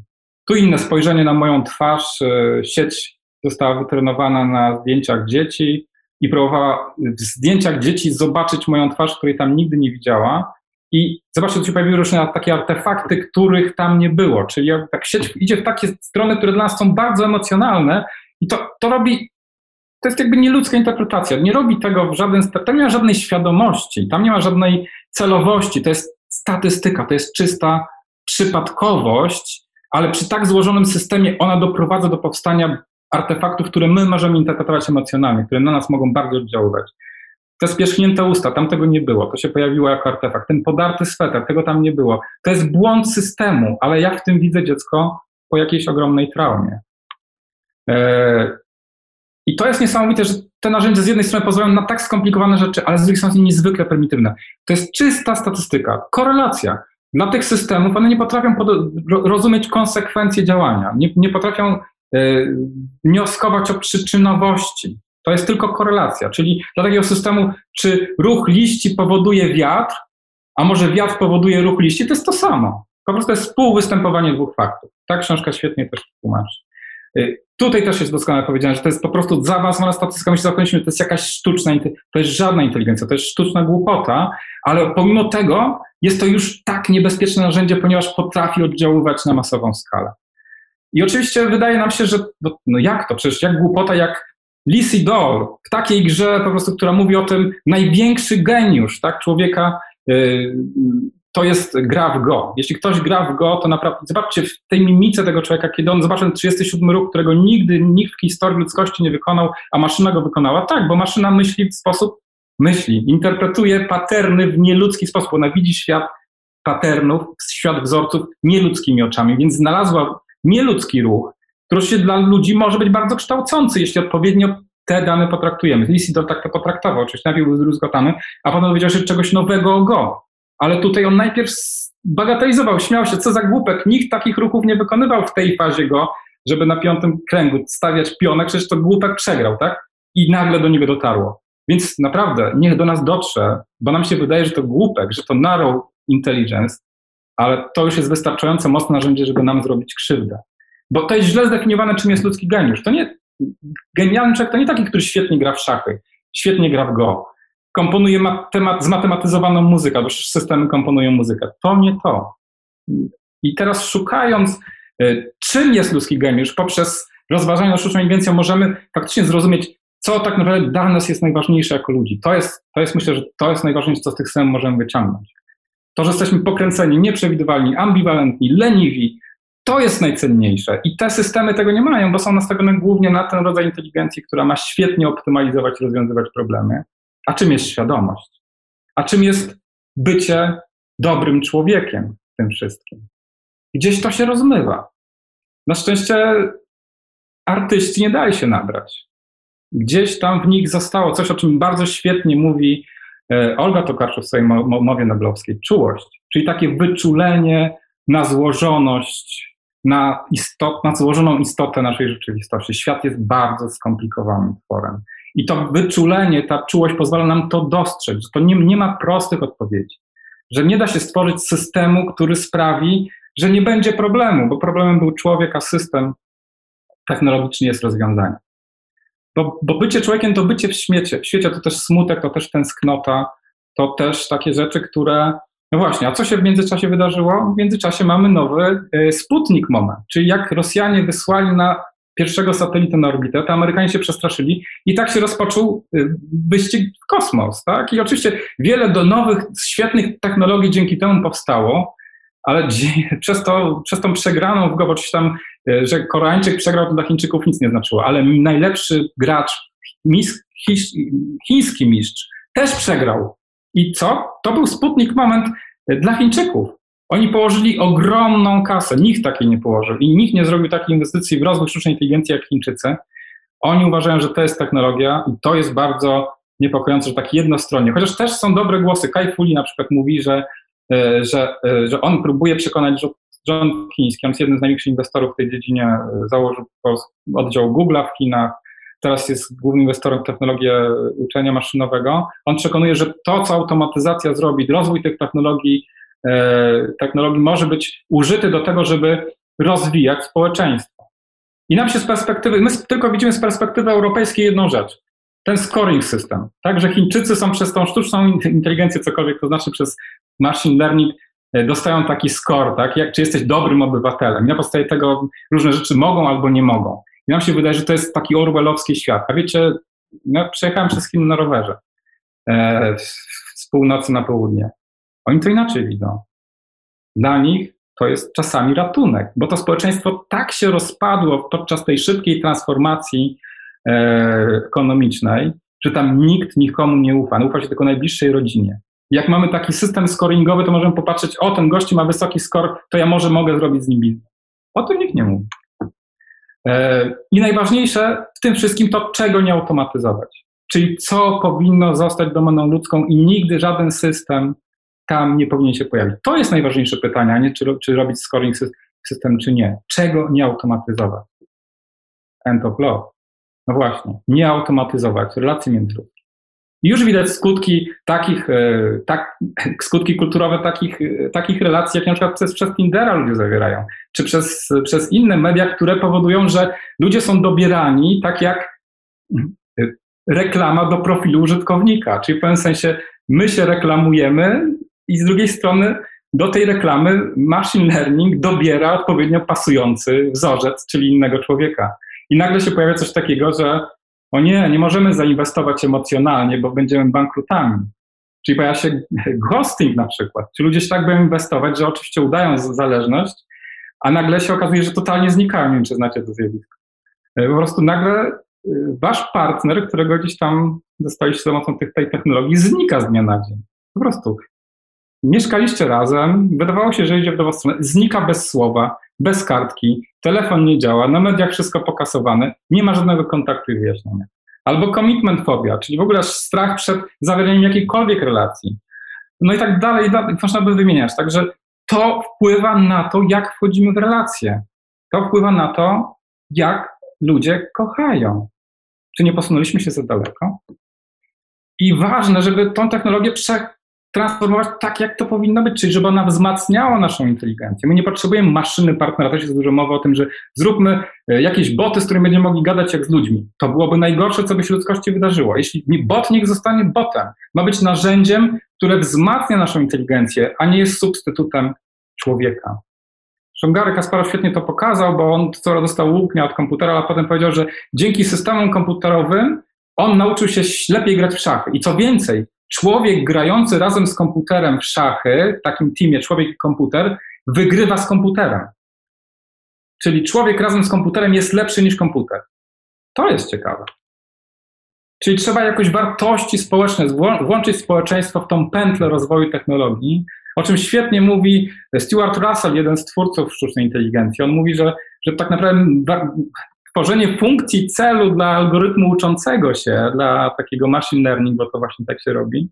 Tu inne spojrzenie na moją twarz. E, sieć została wytrenowana na zdjęciach dzieci i próbowała w zdjęciach dzieci zobaczyć moją twarz, której tam nigdy nie widziała i zobaczcie, tu się pojawiły różne takie artefakty, których tam nie było. Czyli tak sieć idzie w takie strony, które dla nas są bardzo emocjonalne i to, to robi, to jest jakby nieludzka interpretacja. Nie robi tego w żaden, tam nie ma żadnej świadomości, tam nie ma żadnej celowości, to jest statystyka, to jest czysta przypadkowość, ale przy tak złożonym systemie ona doprowadza do powstania artefaktów, które my możemy interpretować emocjonalnie, które na nas mogą bardzo oddziaływać. Te spierzchnięte usta, tam tego nie było, to się pojawiło jako artefakt. Ten podarty sweter, tego tam nie było. To jest błąd systemu, ale ja w tym widzę dziecko po jakiejś ogromnej traumie. Eee, I to jest niesamowite, że te narzędzia z jednej strony pozwalają na tak skomplikowane rzeczy, ale z drugiej strony są niezwykle prymitywne. To jest czysta statystyka, korelacja. Dla tych systemów one nie potrafią rozumieć konsekwencji działania, nie, nie potrafią y, wnioskować o przyczynowości. To jest tylko korelacja, czyli dla takiego systemu, czy ruch liści powoduje wiatr, a może wiatr powoduje ruch liści, to jest to samo. Po prostu jest współwystępowanie dwóch faktów. Ta książka świetnie też tłumaczy. Y, tutaj też jest doskonale powiedziane, że to jest po prostu zaawansowana statystyka. My się zakończymy, to jest jakaś sztuczna, to jest żadna inteligencja, to jest sztuczna głupota, ale pomimo tego jest to już tak niebezpieczne narzędzie, ponieważ potrafi oddziaływać na masową skalę. I oczywiście wydaje nam się, że no, no jak to? Przecież jak głupota, jak Lizzie Doll w takiej grze po prostu, która mówi o tym największy geniusz tak, człowieka, yy, to jest gra w go. Jeśli ktoś gra w go, to naprawdę, zobaczcie w tej mimice tego człowieka, kiedy on zobaczył ten 37 ruch, którego nigdy nikt w historii ludzkości nie wykonał, a maszyna go wykonała. Tak, bo maszyna myśli w sposób, myśli, interpretuje paterny w nieludzki sposób. Ona widzi świat paternów, świat wzorców nieludzkimi oczami, więc znalazła nieludzki ruch, który się dla ludzi może być bardzo kształcący, jeśli odpowiednio te dane potraktujemy. Lisidor tak to potraktował, oczywiście najpierw był zdruzgotany, a potem powiedział, że czegoś nowego o go. Ale tutaj on najpierw bagatelizował, śmiał się, co za głupek, nikt takich ruchów nie wykonywał w tej fazie go, żeby na piątym kręgu stawiać pionek, przecież to głupek przegrał, tak? I nagle do niego dotarło. Więc naprawdę, niech do nas dotrze, bo nam się wydaje, że to głupek, że to narrow intelligence, ale to już jest wystarczająco mocne narzędzie, żeby nam zrobić krzywdę. Bo to jest źle zdefiniowane, czym jest ludzki geniusz. To nie, genialny człowiek to nie taki, który świetnie gra w szachy, świetnie gra w go, komponuje temat, zmatematyzowaną muzykę, bo systemy komponują muzykę. To nie to. I teraz szukając, y, czym jest ludzki geniusz, poprzez rozważanie nad sztuczną inteligencją możemy faktycznie zrozumieć, co tak naprawdę dla nas jest najważniejsze jako ludzi. To jest, to jest myślę, że to jest najważniejsze, co z tych systemów możemy wyciągnąć. To, że jesteśmy pokręceni, nieprzewidywalni, ambiwalentni, leniwi, to jest najcenniejsze. I te systemy tego nie mają, bo są nastawione głównie na ten rodzaj inteligencji, która ma świetnie optymalizować, rozwiązywać problemy. A czym jest świadomość? A czym jest bycie dobrym człowiekiem w tym wszystkim? Gdzieś to się rozmywa. Na szczęście artyści nie dali się nabrać. Gdzieś tam w nich zostało coś, o czym bardzo świetnie mówi e, Olga Tokarczuk w swojej mowie noblowskiej. Czułość, czyli takie wyczulenie na złożoność, na, istot, na złożoną istotę naszej rzeczywistości. Świat jest bardzo skomplikowanym tworem. I to wyczulenie, ta czułość pozwala nam to dostrzec, że to nie, nie ma prostych odpowiedzi. Że nie da się stworzyć systemu, który sprawi, że nie będzie problemu, bo problemem był człowiek, a system technologiczny jest rozwiązaniem. Bo, bo bycie człowiekiem to bycie w świecie. W świecie to też smutek, to też tęsknota, to też takie rzeczy, które. No właśnie, a co się w międzyczasie wydarzyło? W międzyczasie mamy nowy y, Sputnik moment, czyli jak Rosjanie wysłali na pierwszego satelity na orbitę, to Amerykanie się przestraszyli i tak się rozpoczął y, wyścig w kosmos. Tak? I oczywiście wiele do nowych, świetnych technologii dzięki temu powstało, ale przez, to, przez tą przegraną w go, bo tam, y, że Koreańczyk przegrał, to dla Chińczyków nic nie znaczyło, ale najlepszy gracz, chiński mistrz, też przegrał. I co? To był sputnik moment dla Chińczyków. Oni położyli ogromną kasę, nikt takiej nie położył i nikt nie zrobił takiej inwestycji w rozwój sztucznej inteligencji jak Chińczycy. Oni uważają, że to jest technologia i to jest bardzo niepokojące, że tak jednostronnie. Chociaż też są dobre głosy. Kai Fuli na przykład mówi, że, e, że, e, że on próbuje przekonać rząd chiński, on jest jednym z największych inwestorów w tej dziedzinie, e, założył oddział Google'a w Chinach, teraz jest głównym inwestorem w technologię uczenia maszynowego. On przekonuje, że to, co automatyzacja zrobi, rozwój tych technologii E, technologii może być użyty do tego, żeby rozwijać społeczeństwo. I nam się z perspektywy, my tylko widzimy z perspektywy europejskiej jedną rzecz. Ten scoring system, tak, że Chińczycy są przez tą sztuczną inteligencję, cokolwiek to znaczy przez machine learning, e, dostają taki score, tak, jak, czy jesteś dobrym obywatelem. Na podstawie tego różne rzeczy mogą albo nie mogą. I nam się wydaje, że to jest taki orwellowski świat. A wiecie, ja przejechałem przez Chiny na rowerze e, z północy na południe. Oni to inaczej widzą. Dla nich to jest czasami ratunek, bo to społeczeństwo tak się rozpadło podczas tej szybkiej transformacji e, ekonomicznej, że tam nikt nikomu nie ufa. Ufa się tylko najbliższej rodzinie. Jak mamy taki system scoringowy, to możemy popatrzeć, o, ten gości ma wysoki score, to ja może mogę zrobić z nim biznes. O tym nikt nie mówi. E, I najważniejsze w tym wszystkim to, czego nie automatyzować. Czyli co powinno zostać domeną ludzką i nigdy żaden system tam nie powinien się pojawić. To jest najważniejsze pytanie, a nie czy, czy robić scoring system, czy nie. Czego nie automatyzować? End of love. No właśnie, nie automatyzować relacji międzyludzkich. Już widać skutki takich, e, tak, skutki kulturowe takich, e, takich relacji, jak na przykład przez, przez Tindera ludzie zawierają, czy przez, przez inne media, które powodują, że ludzie są dobierani tak jak e, reklama do profilu użytkownika, czyli w pewnym sensie my się reklamujemy i z drugiej strony do tej reklamy machine learning dobiera odpowiednio pasujący wzorzec, czyli innego człowieka. I nagle się pojawia coś takiego, że o nie, nie możemy zainwestować emocjonalnie, bo będziemy bankrutami. Czyli pojawia się ghosting na przykład. Czy ludzie się tak będą inwestować, że oczywiście udają zależność, a nagle się okazuje, że totalnie znikają. Nie wiem, czy znacie to zjawisko. E, po prostu nagle e, wasz partner, którego gdzieś tam dostaliście za pomocą tych, tej technologii, znika z dnia na dzień. Po prostu. Mieszkaliście razem, wydawało się, że idzie w dobrą stronę, znika bez słowa, bez kartki, telefon nie działa, na mediach wszystko pokasowane, nie ma żadnego kontaktu i wyjaśnienia. Albo commitment phobia, czyli w ogóle strach przed zawieraniem jakiejkolwiek relacji. No i tak dalej, dalej można by wymieniać. Także to wpływa na to, jak wchodzimy w relacje. To wpływa na to, jak ludzie kochają. Czy nie posunęliśmy się za daleko? I ważne, żeby tą technologię prze, transformować tak, jak to powinno być, czyli żeby ona wzmacniała naszą inteligencję. My nie potrzebujemy maszyny partnera, też jest dużo mowy o tym, że zróbmy e, jakieś boty, z którymi będziemy mogli gadać jak z ludźmi. To byłoby najgorsze, co by się ludzkości wydarzyło. Jeśli bot niech zostanie botem, ma być narzędziem, które wzmacnia naszą inteligencję, a nie jest substytutem człowieka. Gary Kasparow świetnie to pokazał, bo on co dostał łupnia od komputera, a potem powiedział, że dzięki systemom komputerowym on nauczył się lepiej grać w szachy. I co więcej, człowiek grający razem z komputerem w szachy, w takim teamie człowiek i komputer, wygrywa z komputerem. Czyli człowiek razem z komputerem jest lepszy niż komputer. To jest ciekawe. Czyli trzeba jakoś wartości społeczne, włączyć społeczeństwo w tą pętlę rozwoju technologii, o czym świetnie mówi Stuart Russell, jeden z twórców sztucznej inteligencji. On mówi, że, że tak naprawdę tworzenie funkcji celu dla algorytmu uczącego się, dla takiego machine learning, bo to właśnie tak się robi,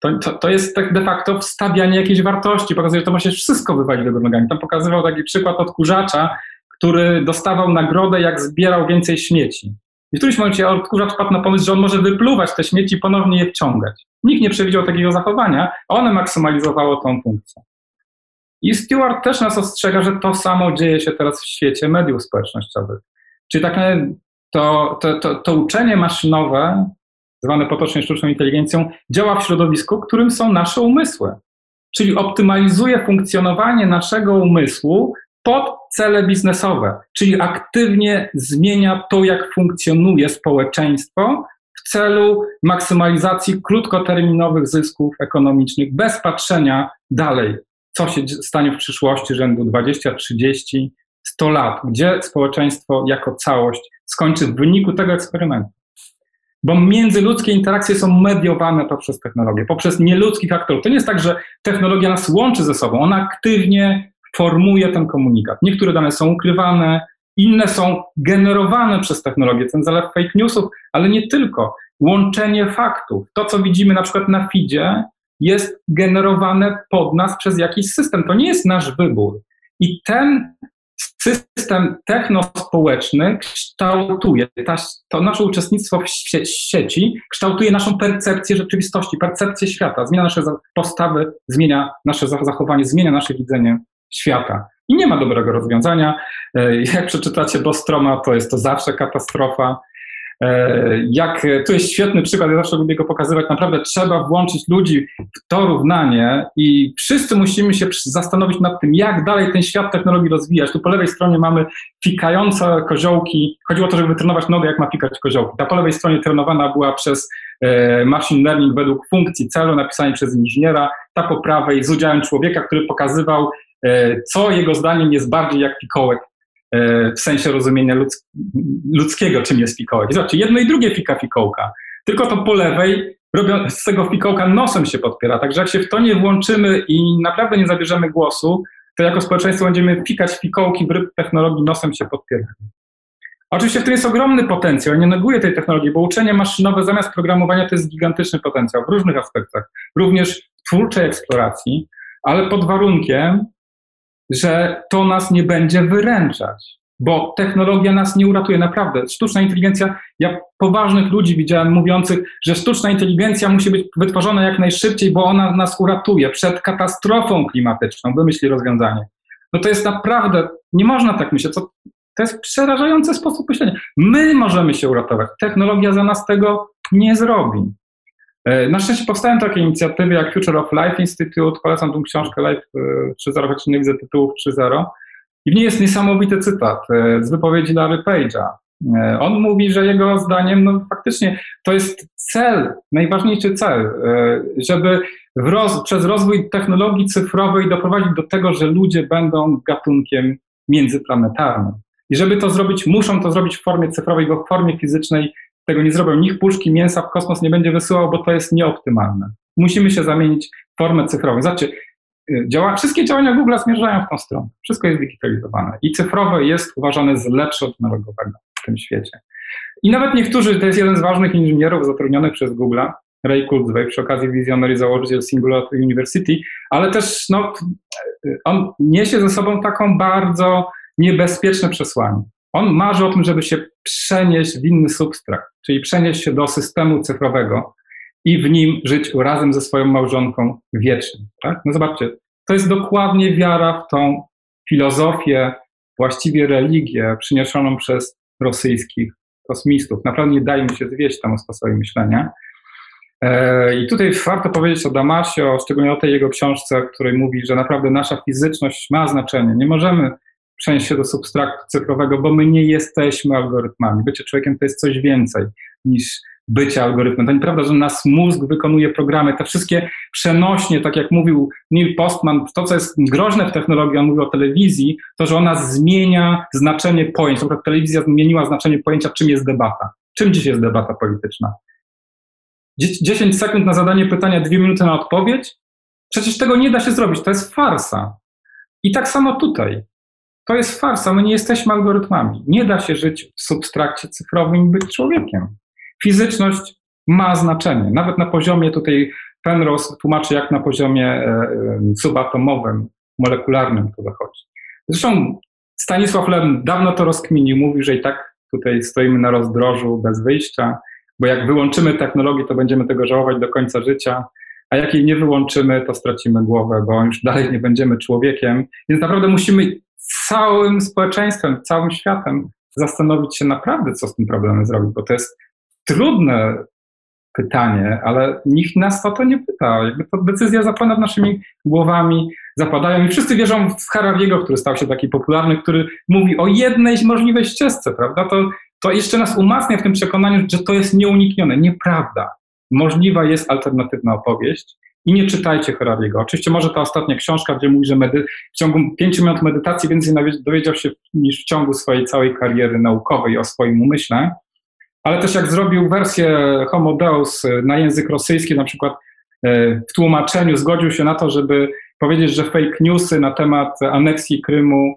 to, to, to jest tak de facto wstawianie jakiejś wartości, pokazuje, że to może wszystko wywalić do nogami. Tam pokazywał taki przykład odkurzacza, który dostawał nagrodę, jak zbierał więcej śmieci. I w którymś momencie odkurzacz padł na pomysł, że on może wypluwać te śmieci i ponownie je wciągać. Nikt nie przewidział takiego zachowania, a one maksymalizowało tą funkcję. I Stewart też nas ostrzega, że to samo dzieje się teraz w świecie mediów społecznościowych. Czyli tak to, to, to, to uczenie maszynowe, zwane potocznie sztuczną inteligencją, działa w środowisku, którym są nasze umysły. Czyli optymalizuje funkcjonowanie naszego umysłu pod cele biznesowe, czyli aktywnie zmienia to, jak funkcjonuje społeczeństwo w celu maksymalizacji krótkoterminowych zysków ekonomicznych, bez patrzenia dalej, co się stanie w przyszłości rzędu 20, 30, 100 lat, gdzie społeczeństwo jako całość skończy w wyniku tego eksperymentu. Bo międzyludzkie interakcje są mediowane poprzez technologię, poprzez nieludzkich aktorów. To nie jest tak, że technologia nas łączy ze sobą, ona aktywnie formuje ten komunikat. Niektóre dane są ukrywane, inne są generowane przez technologię, ten zalew fake newsów, ale nie tylko. Łączenie faktów. To, co widzimy na przykład na feedzie, jest generowane pod nas przez jakiś system. To nie jest nasz wybór. I ten system technospołeczny kształtuje, ta, to nasze uczestnictwo w sieci kształtuje naszą percepcję rzeczywistości, percepcję świata, zmienia nasze postawy, zmienia nasze zachowanie, zmienia nasze widzenie świata. I nie ma dobrego rozwiązania. E, jak przeczytacie Bostroma, to jest to zawsze katastrofa. E, jak, tu jest świetny przykład, ja zawsze lubię go pokazywać. Naprawdę trzeba włączyć ludzi w to równanie i wszyscy musimy się zastanowić nad tym, jak dalej ten świat technologii rozwijać. Tu po lewej stronie mamy fikające koziołki. Chodziło o to, żeby wytrenować nogę, jak ma fikać koziołki. Ta po lewej stronie trenowana była przez e, machine learning według funkcji celu, napisanej przez inżyniera. Ta po prawej z udziałem człowieka, który pokazywał, co jego zdaniem jest bardziej jak fikołek w sensie rozumienia ludzkiego, czym jest fikołek. Zobaczcie, jedno i drugie fika fikołka, tylko to po lewej robią, z tego fikołka nosem się podpiera. Także jak się w to nie włączymy i naprawdę nie zabierzemy głosu, to jako społeczeństwo będziemy pikać fikołki w ryb technologii nosem się podpieramy. Oczywiście w tym jest ogromny potencjał, ja nie neguję tej technologii, bo uczenie maszynowe zamiast programowania to jest gigantyczny potencjał w różnych aspektach, również twórczej eksploracji, ale pod warunkiem, że to nas nie będzie wyręczać, bo technologia nas nie uratuje, naprawdę. Sztuczna inteligencja, ja poważnych ludzi widziałem mówiących, że sztuczna inteligencja musi być wytworzona jak najszybciej, bo ona nas uratuje przed katastrofą klimatyczną, wymyśli rozwiązanie. No to jest naprawdę, nie można tak myśleć, to, to jest przerażający sposób myślenia. My możemy się uratować, technologia za nas tego nie zrobi. E, na szczęście powstają takie inicjatywy jak Future of Life Institute, polecam tą książkę Life 3.0, choć nie widzę tytułów 3.0. I w niej jest niesamowity cytat e, z wypowiedzi Larry Page'a. E, on mówi, że jego zdaniem no, faktycznie to jest cel, najważniejszy cel, żeby roz, przez rozwój technologii cyfrowej doprowadzić do tego, że ludzie będą gatunkiem międzyplanetarnym. I żeby to zrobić, muszą to zrobić w formie cyfrowej, bo w formie fizycznej tego nie zrobią. Nikt puszki mięsa w kosmos nie będzie wysyłał, bo to jest nieoptymalne. Musimy się zamienić w formę cyfrową. Zobaczcie, y, działa, wszystkie działania Google zmierzają w tą stronę. Wszystko jest digitalizowane. I cyfrowe jest uważane za lepsze od analogowego w tym świecie. I nawet niektórzy, to jest jeden z ważnych inżynierów zatrudnionych przez Google, Ray Kurzweil, przy okazji wizjonery założyciel Singularity University, ale też no, y, on niesie ze sobą taką bardzo niebezpieczne przesłanie. On marzy o tym, żeby się przenieść w inny substrat, czyli przenieść się do systemu cyfrowego i w nim żyć razem ze swoją małżonką wiecznie. Tak? No zobaczcie, to jest dokładnie wiara w tą filozofię, właściwie religię przyniesioną przez rosyjskich kosmistów. Naprawdę nie dajmy się zwieść temu sposobowi myślenia. E, I tutaj warto powiedzieć o Damasie, szczególnie o tej jego książce, w której mówi, że naprawdę nasza fizyczność ma znaczenie. Nie możemy przenieść się do substraktu cyfrowego, bo my nie jesteśmy algorytmami. Bycie człowiekiem to jest coś więcej niż bycie algorytmem. To nieprawda, że nas mózg wykonuje programy. Te wszystkie przenośnie, tak jak mówił Neil Postman, to co jest groźne w technologii, on mówił o telewizji, to że ona zmienia znaczenie pojęć. Na telewizja zmieniła znaczenie pojęcia, czym jest debata. Czym dziś jest debata polityczna? 10 sekund na zadanie pytania, 2 minuty na odpowiedź? Przecież tego nie da się zrobić, to jest farsa. I tak samo tutaj. To jest farsa, my nie jesteśmy algorytmami. Nie da się żyć w substrakcie cyfrowym i być człowiekiem. Fizyczność ma znaczenie. Nawet na poziomie tutaj Penrose tłumaczy, jak na poziomie e, e, subatomowym, molekularnym to zachodzi. Zresztą Stanisław Lem dawno to rozkminił, mówił, że i tak tutaj stoimy na rozdrożu bez wyjścia, bo jak wyłączymy technologię, to będziemy tego żałować do końca życia, a jak jej nie wyłączymy, to stracimy głowę, bo już dalej nie będziemy człowiekiem. Więc naprawdę musimy całym społeczeństwem, całym światem zastanowić się naprawdę, co z tym problemem zrobić, bo to jest trudne pytanie, ale nikt nas o to nie pyta. Jakby to decyzja zapada nad naszymi głowami, zapadają i wszyscy wierzą w Harawiego, który stał się taki popularny, który mówi o jednej możliwej ścieżce, prawda? To, to jeszcze nas umacnia w tym przekonaniu, że to jest nieuniknione. Nieprawda. Możliwa jest alternatywna opowieść i nie czytajcie Harariego. Oczywiście może ta ostatnia książka, gdzie mówi, że medy- w ciągu pięciu minut medytacji więcej dowiedział się niż w ciągu swojej całej kariery naukowej o swoim umyśle, ale też jak zrobił wersję Homo Deus na język rosyjski, na przykład e, w tłumaczeniu zgodził się na to, żeby powiedzieć, że fake newsy na temat aneksji Krymu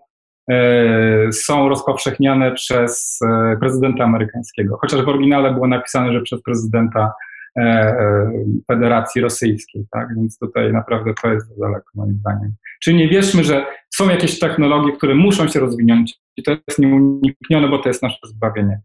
e, są rozpowszechniane przez e, prezydenta amerykańskiego. Chociaż w oryginale było napisane, że przez prezydenta Federacji Rosyjskiej, tak? Więc tutaj naprawdę to jest za daleko moim zdaniem. Czyli nie wierzmy, że są jakieś technologie, które muszą się rozwinąć i to jest nieuniknione, bo to jest nasze zbawienie.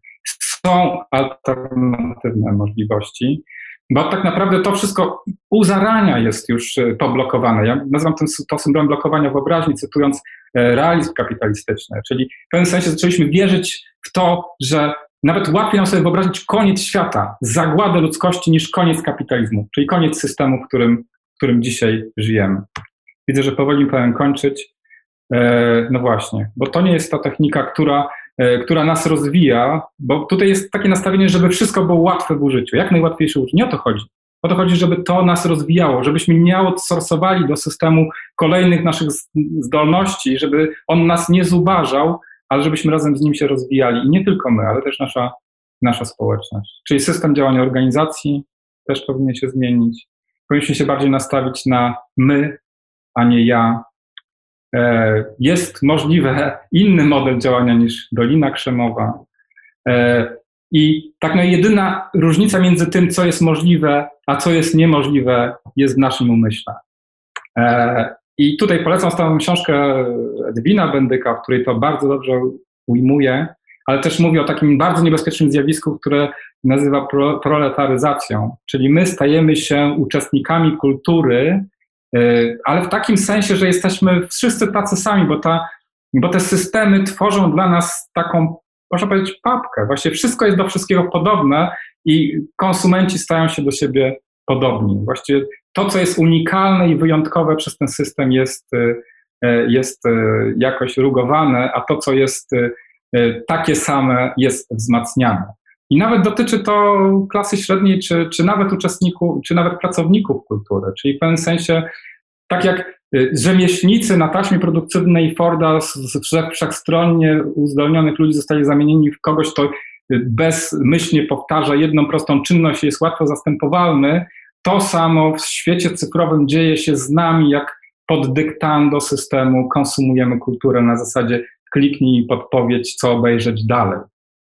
Są alternatywne możliwości, bo tak naprawdę to wszystko u zarania jest już e, poblokowane. Ja nazywam to syndrom blokowania wyobraźni, cytując realizm kapitalistyczny, czyli w pewnym sensie zaczęliśmy wierzyć w to, że nawet łatwiej nam sobie wyobrazić koniec świata, zagładę ludzkości niż koniec kapitalizmu, czyli koniec systemu, w którym, w którym dzisiaj żyjemy. Widzę, że powoli powinien kończyć. E, no właśnie, bo to nie jest ta technika, która, e, która nas rozwija, bo tutaj jest takie nastawienie, żeby wszystko było łatwe w użyciu, jak najłatwiejsze użycie. Nie o to chodzi. O to chodzi, żeby to nas rozwijało, żebyśmy nie outsourcowali do systemu kolejnych naszych zdolności, żeby on nas nie zubażał, ale żebyśmy razem z nim się rozwijali. I nie tylko my, ale też nasza, nasza społeczność. Czyli system działania organizacji też powinien się zmienić. Powinniśmy się bardziej nastawić na my, a nie ja. E, jest możliwy inny model działania niż Dolina Krzemowa. E, I tak no jedyna różnica między tym, co jest możliwe, a co jest niemożliwe, jest w naszym umyśle. I tutaj polecam stałą książkę Edwina Bendyka, w której to bardzo dobrze ujmuje, ale też mówi o takim bardzo niebezpiecznym zjawisku, które nazywa proletaryzacją, czyli my stajemy się uczestnikami kultury, y, ale w takim sensie, że jesteśmy wszyscy tacy sami, bo, ta, bo te systemy tworzą dla nas taką, można powiedzieć, papkę. Właściwie wszystko jest do wszystkiego podobne i konsumenci stają się do siebie podobni. Właściwie to, co jest unikalne i wyjątkowe przez ten system jest, y, y, jest jakoś rugowane, a to, co jest takie same, jest wzmacniane. I nawet dotyczy to klasy średniej, czy, czy nawet uczestników, czy nawet pracowników kultury. Czyli w pewnym sensie, tak jak y, rzemieślnicy na taśmie produkcyjnej Forda z wszechstronnie uzdolnionych ludzi zostali zamienieni w kogoś, kto y, bezmyślnie powtarza jedną prostą czynność i jest łatwo zastępowalny, to samo w świecie cyfrowym dzieje się z nami, jak pod dyktando systemu konsumujemy kulturę na zasadzie kliknij podpowiedź, co obejrzeć dalej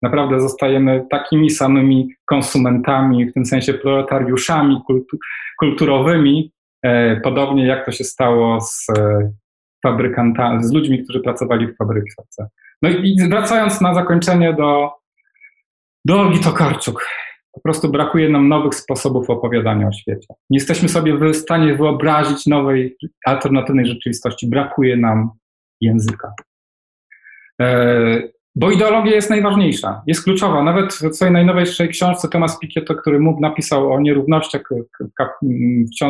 naprawdę zostajemy takimi samymi konsumentami, w tym sensie proletariuszami kulturowymi, e, podobnie jak to się stało z e, fabrykantami, z ludźmi, którzy pracowali w fabryce. No i wracając na zakończenie do, do Olgi Tokarczuk. Po prostu brakuje nam nowych sposobów opowiadania o świecie. Nie jesteśmy sobie w stanie wyobrazić nowej, alternatywnej rzeczywistości. Brakuje nam języka. E, bo ideologia jest najważniejsza, jest kluczowa. Nawet w swojej najnowszej książce Thomas Piketty, który mógł napisał o nierównościach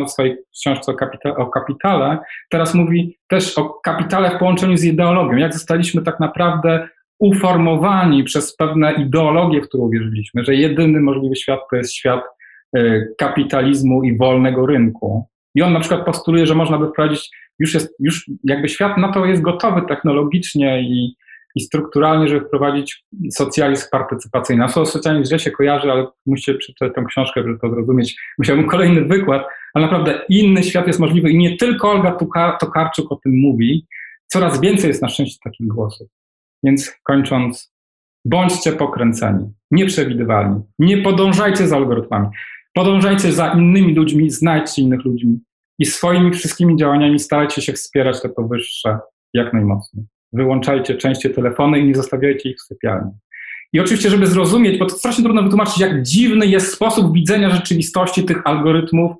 w swojej książce o, kapita o kapitale, teraz mówi też o kapitale w połączeniu z ideologią. Jak zostaliśmy tak naprawdę uformowani przez pewne ideologie, w które uwierzyliśmy, że jedyny możliwy świat to jest świat e, kapitalizmu i wolnego rynku. I on na przykład postuluje, że można by wprowadzić, już jest, już jakby świat na to jest gotowy technologicznie i i strukturalnie, żeby wprowadzić socjalizm partycypacyjny. A słowo socjalizm źle się kojarzy, ale musicie przeczytać tę książkę, żeby to zrozumieć. Musiałbym kolejny wykład, ale naprawdę inny świat jest możliwy i nie tylko Olga Tokarczuk o tym mówi. Coraz więcej jest na szczęście takich głosów. Więc kończąc, bądźcie pokręceni, nieprzewidywalni, nie podążajcie za algorytmami, podążajcie za innymi ludźmi, znajdźcie innych ludźmi i swoimi wszystkimi działaniami starajcie się wspierać te powyższe jak najmocniej wyłączajcie częściej telefony i nie zostawiajcie ich w sypialni. I oczywiście, żeby zrozumieć, bo to strasznie trudno wytłumaczyć, jak dziwny jest sposób widzenia rzeczywistości tych algorytmów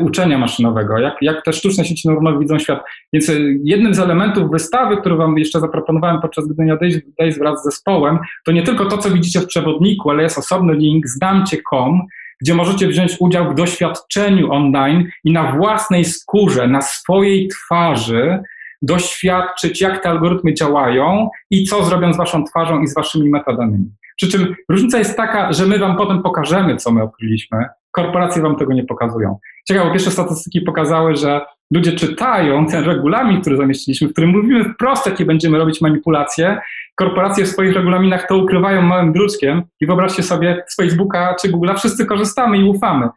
uczenia maszynowego, jak, jak te sztuczne sieci neuronowe widzą świat. Więc y, jednym z elementów wystawy, który Wam jeszcze zaproponowałem podczas Gdynia Days wraz z zespołem, to nie tylko to, co widzicie w przewodniku, ale jest osobny link zdamcie.com, gdzie możecie wziąć udział w doświadczeniu online i na własnej skórze, na swojej twarzy doświadczyć, jak te algorytmy działają i co zrobią z waszą twarzą i z waszymi metadanymi. Przy czym różnica jest taka, że my wam potem pokażemy, co my odkryliśmy, korporacje wam tego nie pokazują. Ciekawe, pierwsze statystyki pokazały, że ludzie czytają ten regulamin, który zamieściliśmy, w którym mówimy wprost, jakie będziemy robić manipulacje. Korporacje w swoich regulaminach to ukrywają małym druczkiem i wyobraźcie sobie z Facebooka czy Google'a, wszyscy korzystamy i ufamy.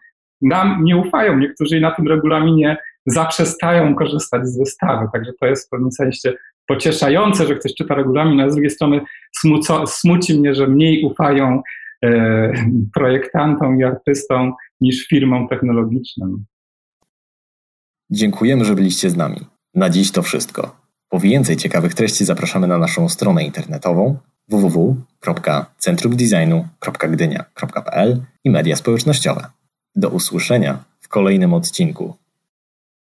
Nam nie ufają, niektórzy na tym regulaminie zaprzestają korzystać z wystawy. Także to jest w pewnym sensie pocieszające, że ktoś czyta regulamin, a z drugiej strony smuco, smuci mnie, że mniej ufają e, projektantom i artystom niż firmom technologicznym. Dziękujemy, że byliście z nami. Na dziś to wszystko. Po więcej ciekawych treści zapraszamy na naszą stronę internetową www.centrumdesignu.gdynia.pl i media społecznościowe. Do usłyszenia w kolejnym odcinku.